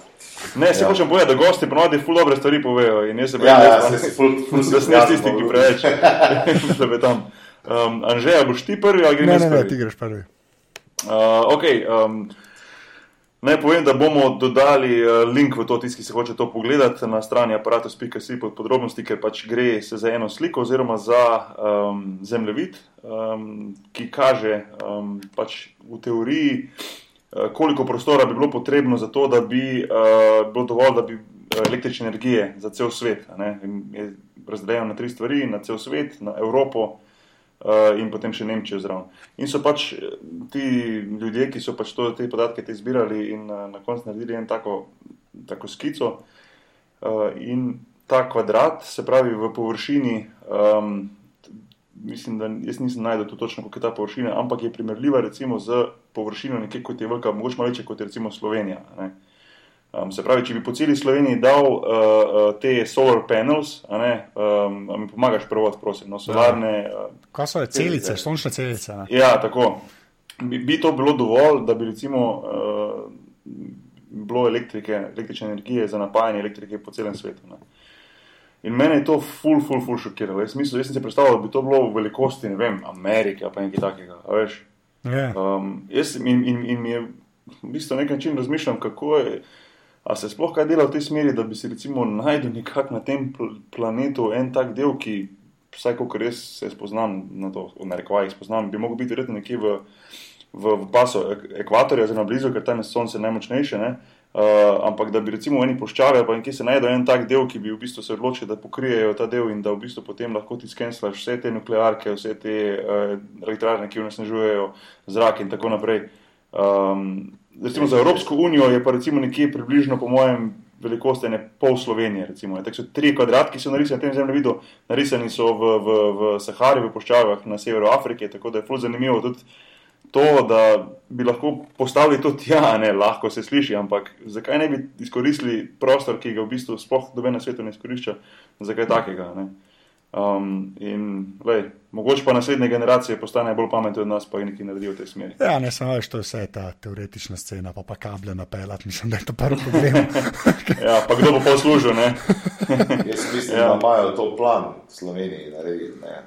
ne, se Ja. hočem povedati, da gosti pravijo ful dobre stvari povejo in jaz se Ja, ja, da- se si ful, ful da jaz tisti, ki preveč <laughs> <laughs> blebetam. Um, Anžeja, boš ti prvi ali grem Ne, ne, ne, ti greš prvi. Uh, okay, um, naj povem, da bomo dodali uh, link v to, tisti, ki se hoče to pogledati na strani aparatus.si pod podrobnosti, ker pač gre se za eno sliko oziroma za um, zemljevid, um, ki kaže um, pač v teoriji, uh, koliko prostora bi bilo potrebno za to, da bi uh, bilo dovolj, da bi električne energije za cel svet. Je razdeljeno na tri stvari, na cel svet, na Evropo, in potem še Nemčijo zraven. In so pač eh, ti ljudje, ki so pač to, te podatke te zbirali in uh, na koncu naredili en tako, tako skico. Uh, in ta kvadrat, se pravi v površini, um, mislim, da jaz nisem najdel tu točno, koliko je ta površina, ampak je primerljiva recimo z površino nekje kot je velika, mogoče malo večja kot je recimo Slovenija. Ne? Um, se pravi, če bi po celi Sloveniji dal uh, uh, te solar panels, a ne, um, mi pomagaš prevod, prosim, no, solarne. Uh, Kaj so celice, sončne celice? Ne? Ja, tako. Bi, bi to bilo dovolj, da bi recimo uh, bilo elektrike, električne energije za napajanje elektrike po celem svetu. Ne. In mene je to ful, ful, ful šokiralo. Jaz, mislil, jaz sem si predstavljal, da bi to bilo v velikosti, ne vem, Amerike ali pa nekaj takega. Veš, Ja. um, jaz in, in, in mi je v bistvu na nek način razmišljam, kako je. A se sploh kaj dela v tej smeri, da bi si recimo najdel nekako na tem pl planetu en tak del, ki, vsaj kot res se spoznam na to, v narekovajih spoznam, bi mogel biti verjetno nekje v, v, v pasu ek ekvatorja, zelo blizu, ker tam je sonce najmočnejše. Ne? Uh, ampak da bi recimo v eni puščavi ali pa nekje se najdel en tak del, ki bi v bistvu se odločil, da pokrijejo ta del in da v bistvu potem lahko ti skenslaš vse te nuklearke, vse te uh, elektrarne, ki onesnažujejo zrak in tako naprej. Um, recimo za Evropsko unijo je pa recimo nekje približno, po mojem, velikost ene pol Slovenije. Recimo, ne. Tako so tri kvadratki, ki so narisani na tem zemljevidu, narisani so v, v, v Sahari, v puščavah na severu Afrike, tako da je ful zanimivo tudi to, da bi lahko postavili to tja, ne, lahko se sliši, ampak zakaj ne bi izkoristili prostor, ki ga v bistvu sploh dobe na svetu ne izkorišča, za kaj takega. Ne. Um, in lej, mogoče pa naslednje generacije postanejo bolj pametne od nas, pa jih nekaj naredijo v tej smeri. Ja, ne samo veš, to je vse ta teoretična scena, pa pa kable napeljati, mislim, da je to prvi problem. <laughs> Ja, pa kdo bo pa služil, ne? <laughs> Jaz mislim, Ja. da imajo to plan v Sloveniji narediti. Ne.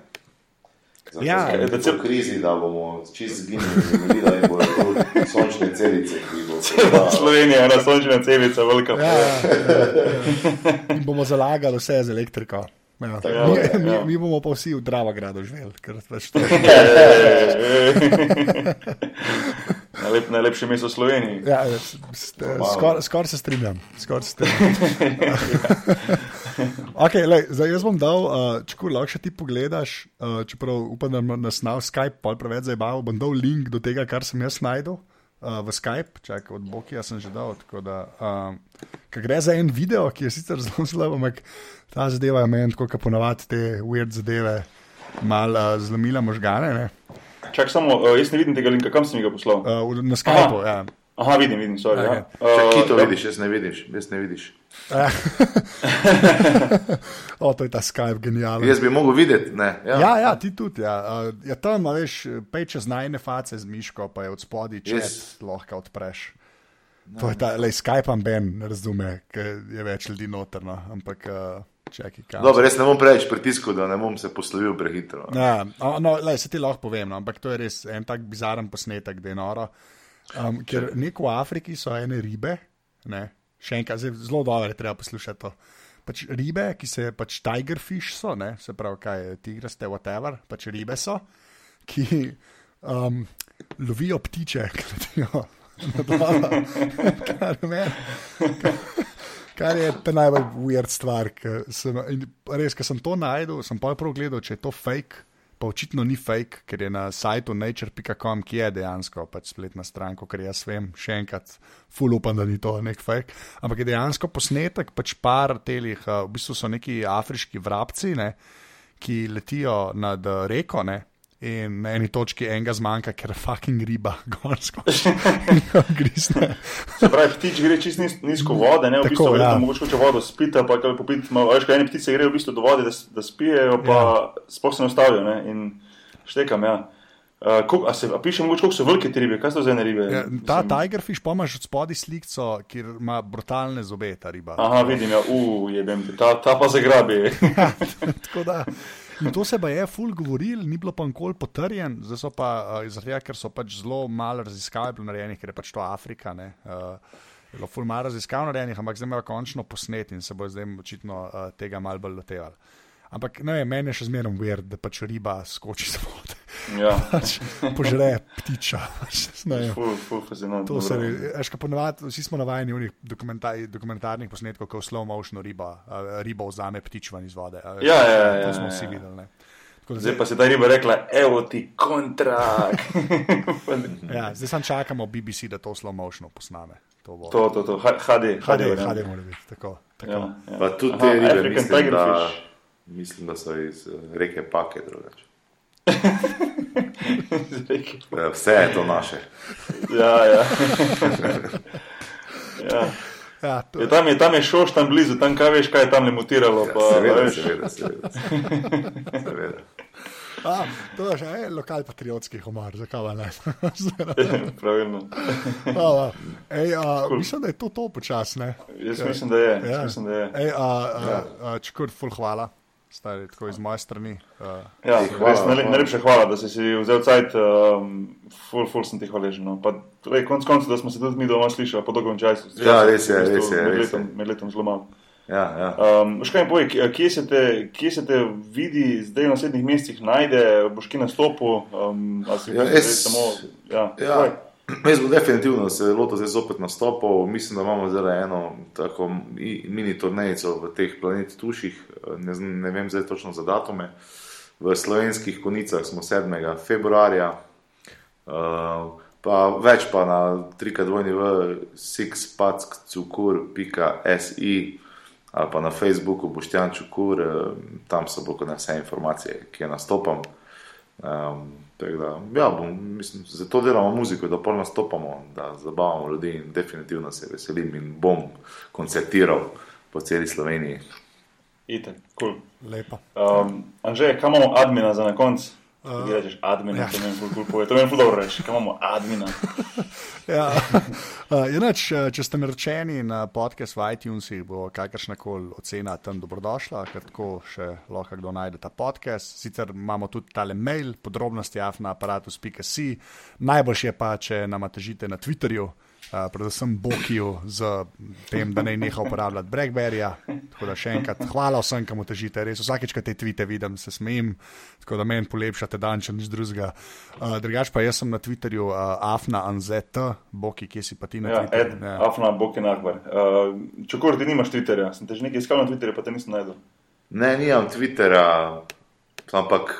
Zato, Ja, ja, da v krizi, da bomo čist zginili, da jim bodo sončne celice, bo. <laughs> Slovenija je ena sončna celica, velika. Ja, ja, ja. In bomo zalagali vse z elektriko. Ja. Ja, Mi, ja. mi, mi bomo pa vsi v Dravogradu živeli. ker pač to- <laughs> <laughs> Najlep, najlepše mesto v Sloveniji. Ja, Skoraj skor se strinjam. Skor se strinjam. <laughs> okay, lej, zdaj jaz bom dal, uh, če lahko še ti pogledaš, uh, čeprav upam, da nas na Skype pol preveč zabaval, bom dal link do tega, kar sem jaz najdel. Uh, v Skype, čakaj, od Bokija sem že dal. Da, um, gre za en video, ki je sicer <laughs> zelo slab, ampak ta zadeva je meni, kot ponavadi te weird zadeve, malo uh, zlomila možgane. Ne? Čak samo, uh, jaz ne vidim tega linka, kam sem ga poslal. Uh, na Skypeu, ja. Aha, vidim, vidim, sorry. Ja. Če Uh, ti to ja. vidiš, jaz ne vidiš, jaz ne vidiš. <laughs> o, to je ta Skype, genialen. Jaz bi mogel videti, ne. Ja. Ja, ja, ti tudi. Ja. Uh, ja, tam, a veš, pej čez najne face z miško, pa je od spodaj če Jaz- yes. lahko odpreš. To je ta, lej, Skype Ben, ne razume, ker je več ljudi notrno, ampak uh, kam. Dobro, jaz ne bom preveč pritiskal, da ne bom se poslovil prehitro. Ja, a, no, lej, se ti lahko povem, no, ampak to je res en tak bizaren posnetek, da je noro. Um, ker neko v Afriki so ene ribe, ne, še enkrat, zelo dobro je treba poslušati to. Pač ribe, ki se pač tigerfish so, ne, se pravi, kaj je tigraste, whatever, pač ribe so, ki um, lovijo ptiče, <laughs> ki letijo nad vodo. Kar meni- Kar je ta najbolj weird stvar. Sem, res, ko sem to najdel, sem pa prav gledal, če je to fake. Pa očitno ni fake, ker je na sajtu nature.com, ki je dejansko pač spletna stran, ker jaz vem, še enkrat, full upam, da ni to nek fake. Ampak je dejansko posnetek, pač par telih, uh, v bistvu so neki afriški vrabci, ne, ki letijo nad reko. Ne, In na eni točki enega zmanjka, ker fucking riba, <laughs> gorsko. <laughs> Grisne. Se pravi, ptič gre čist nis, nizko vode, ne v Tako, bistvu, ja. ja. mogoče hoče vodo spiti, pa kaj popiti. malo- Veš, kaj ene ptice grejo v bistvu do vode, da, da spijejo, pa Ja. ja. sploh se ne ustavijo. Ne? In štekam, ja. Uh, koliko, a, se, a piše mogoče, koliko so velike te ribe, kaj so za ene ribe? Ja, ta Mislim- tigerfish pomaž od spodaj slikco, kjer ima brutalne zobe, ta riba. Aha, vidim, ja, jebem te, ta, ta pa zagrabi. <laughs> Tako da. In to se je ful govoril, ni bilo pa nikoli potrjen, zdaj so pa, uh, zaradi tega, ker so pač zelo malo raziskav bilo narejenih, ker je pač to Afrika. Ne, uh, je bilo ful malo raziskav narejenih, ampak zdaj imajo končno posnet in se bo zdaj očitno uh, tega malo bolj lotevali. Ampak ne, vem, meni je še zmeraj weird, da pač riba skoči z vode, ja, <laughs> pač požre ptiča. Pač, ful, ful. To se ponavadi, vsi smo navajeni v dokumentar, dokumentarnih posnetkov, ko slow motionu riba, riba vzame ptič ven iz vode. a veš, Ja, ja, ja, To smo ja, vsi ja. videli. Ne. Da Zdaj pa se ta riba rekla, evo ti kontrakt. <laughs> Ja, zdaj samo čakamo BBC, da to slow motionu posname. To bo. to, to, to, HD, HD, varianta. HD mora biti. Tako, tako. Ja, ja. Pa tudi Aha, te ribe, African mislim da, tigerfish. Mislim, da so iz eh, reke Pake drugače. <laughs> Eh, Vse je to naše. Ja, ja. <laughs> ja. Ja, to, Je, tam, je, tam je šoš, tam blizu, tam kaj veš, kaj je tam le mutiralo. Pa, Seveda, veš. seveda, seveda. seveda. a, to je že je lokal patriotski humor, zakaj ne? <laughs> Pravilno. a, ej, a, mislim, da je to to počasne. Jaz mislim, da je. Ja. Mislim, da je. Ej, a, a, a, čekur, full hvala, stari, tako iz moje strani. A, Ja, res hvala. najlepša hvala, da si si vzel cajt. Um, ful, ful sem ti hvaležen. No. Pa, torej, konc koncev, da smo se tudi mi doma slišali po dolgem času. Ja, res je, res je, Med res letom, je. med letom zelo malo. Ja, ja. Um, Še kaj mi povej, kje- se, te, kje se te vidi zdaj v naslednjih mesecih, najde, boš ki nastopil? Um, ali si Ja, jaz- samo. Ja, Ja, povej. <clears throat> jaz bom definitivno se lotil zdaj zopet nastopov. Mislim, da imamo zdaj eno tako mini turnejico v teh planet tuših, ne, ne vem zdaj točno za datume. V slovenskih konicah smo 7. februarja, uh, pa več pa na 3x2 v sixpackcukur.si ali pa na Facebooku Boštjan Čukur, eh, tam so bo vse informacije, kje nastopam. Um, da, ja, bom, mislim, zato delamo muziko, da pol nastopamo, da zabavamo ljudi in definitivno se veselim in bom koncertiral po celi Sloveniji. Itek, cool. lepa. Um, Anže, kam imamo admina za na konc? Uh, Uh, rečeš admina, ja. to meni ful, pove. To meni ful dobro reči, kam imamo admina. <laughs> Ja. Uh, inač, če ste naročeni na podcast v iTunesih, bo kakršna koli ocena tam dobrodošla, ker tako še lahko kdo najde ta podcast. Sicer imamo tudi tale mail, podrobnosti afna aparatus.si. Najboljše je pa, če nam težite na Twitterju, Uh, predvsem Bokiju z tem, da ne neha uporabljati Blackberryja. Tako da še enkrat hvala vsem, ki mu težite. Res vsakeč, ko te tvite vidim, se smejim, tako da meni polepšate dan, če nič drugega. Uh, drugač pa jaz sem na Twitterju uh, Afna Anzet, Boki, kje si pa ti na Ja, Twitterju. Ed, Afna, Bokin Akbar. Uh, Čekor, ti nimaš Twitterja, sem te že nekaj iskal na Twitterju, pa te nisem najdel. Ne, nimam Twittera, ampak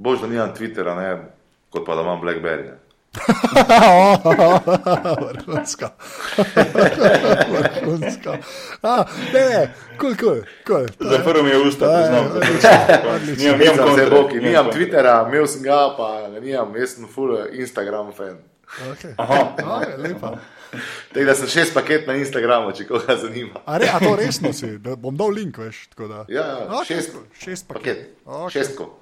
bož, da nimam Twittera, ne, kot pa da imam Blackberry. Vrhunsko. Vrhunsko. A, ne, kul, kul, kul. Zaprl mi je usta, priznam. Nimam, nimam kontra, nimam. Twittera, imel sem ga, pa nimam, jaz sem full Instagram fan. Okay. Aha, A, je lepa. Tako da sem šest paket na Instagramu, če koga zanima. A, re, a to resno si, da bom dal link, veš. tako Da. Ja, ja, Okej, šest- cool, šest paket. Paket, Ok. šestko.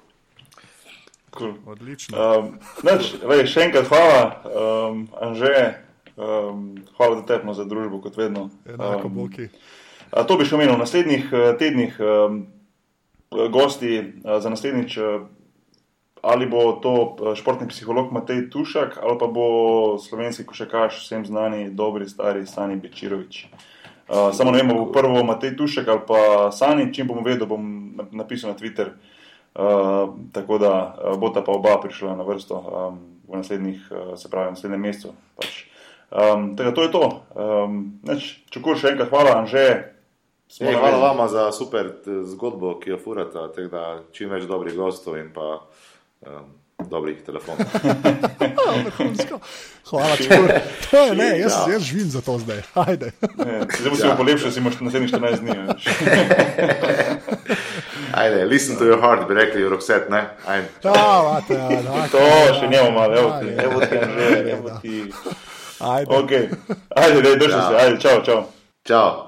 Cool. Odlično. Um, nač, vej, še enkrat hvala, um, Anže, um, hvala za tepno za družbo, kot vedno. Enako Um, boki. A to bi še omenil v naslednjih uh, tednih, um, gosti uh, za naslednjič, uh, ali bo to športni psiholog Matej Tušak, ali pa bo slovenski košakaš, vsem znani, dobri, stari Sani Bečirovič. Uh, samo ne vemo, bo prvo Matej Tušek ali pa Sani, čim bom vedel, bom na- napisal na Twitter. Uh, tako da uh, bo ta pa oba prišla na vrsto um, v naslednjih, uh, se pravi, v naslednjem mesecu. Pač. Um, tako da to je to. Um, neč, čukur še enkrat hvala, Anže. Ej, hvala vama za super t- zgodbo, ki jo furate, čim več dobrih gostov in pa um, dobrih telefonov. <laughs> A, vrhunsko. Hvala, čukur. To je, ne, jaz, jaz živim za to zdaj. Ajde. Ne, Zdaj bo si ja. polepšal, si imaš naslednjih 14 dni. <laughs> Ajde, listen to your heart, bi rekli Roxette, ne? Ajde. Ja, vate, ja, da, <laughs> To še njemu malo, evo evo ti, evo ti. Ajde. Ok, ajde, daj, drži se, ajde, čau, čau. Čau.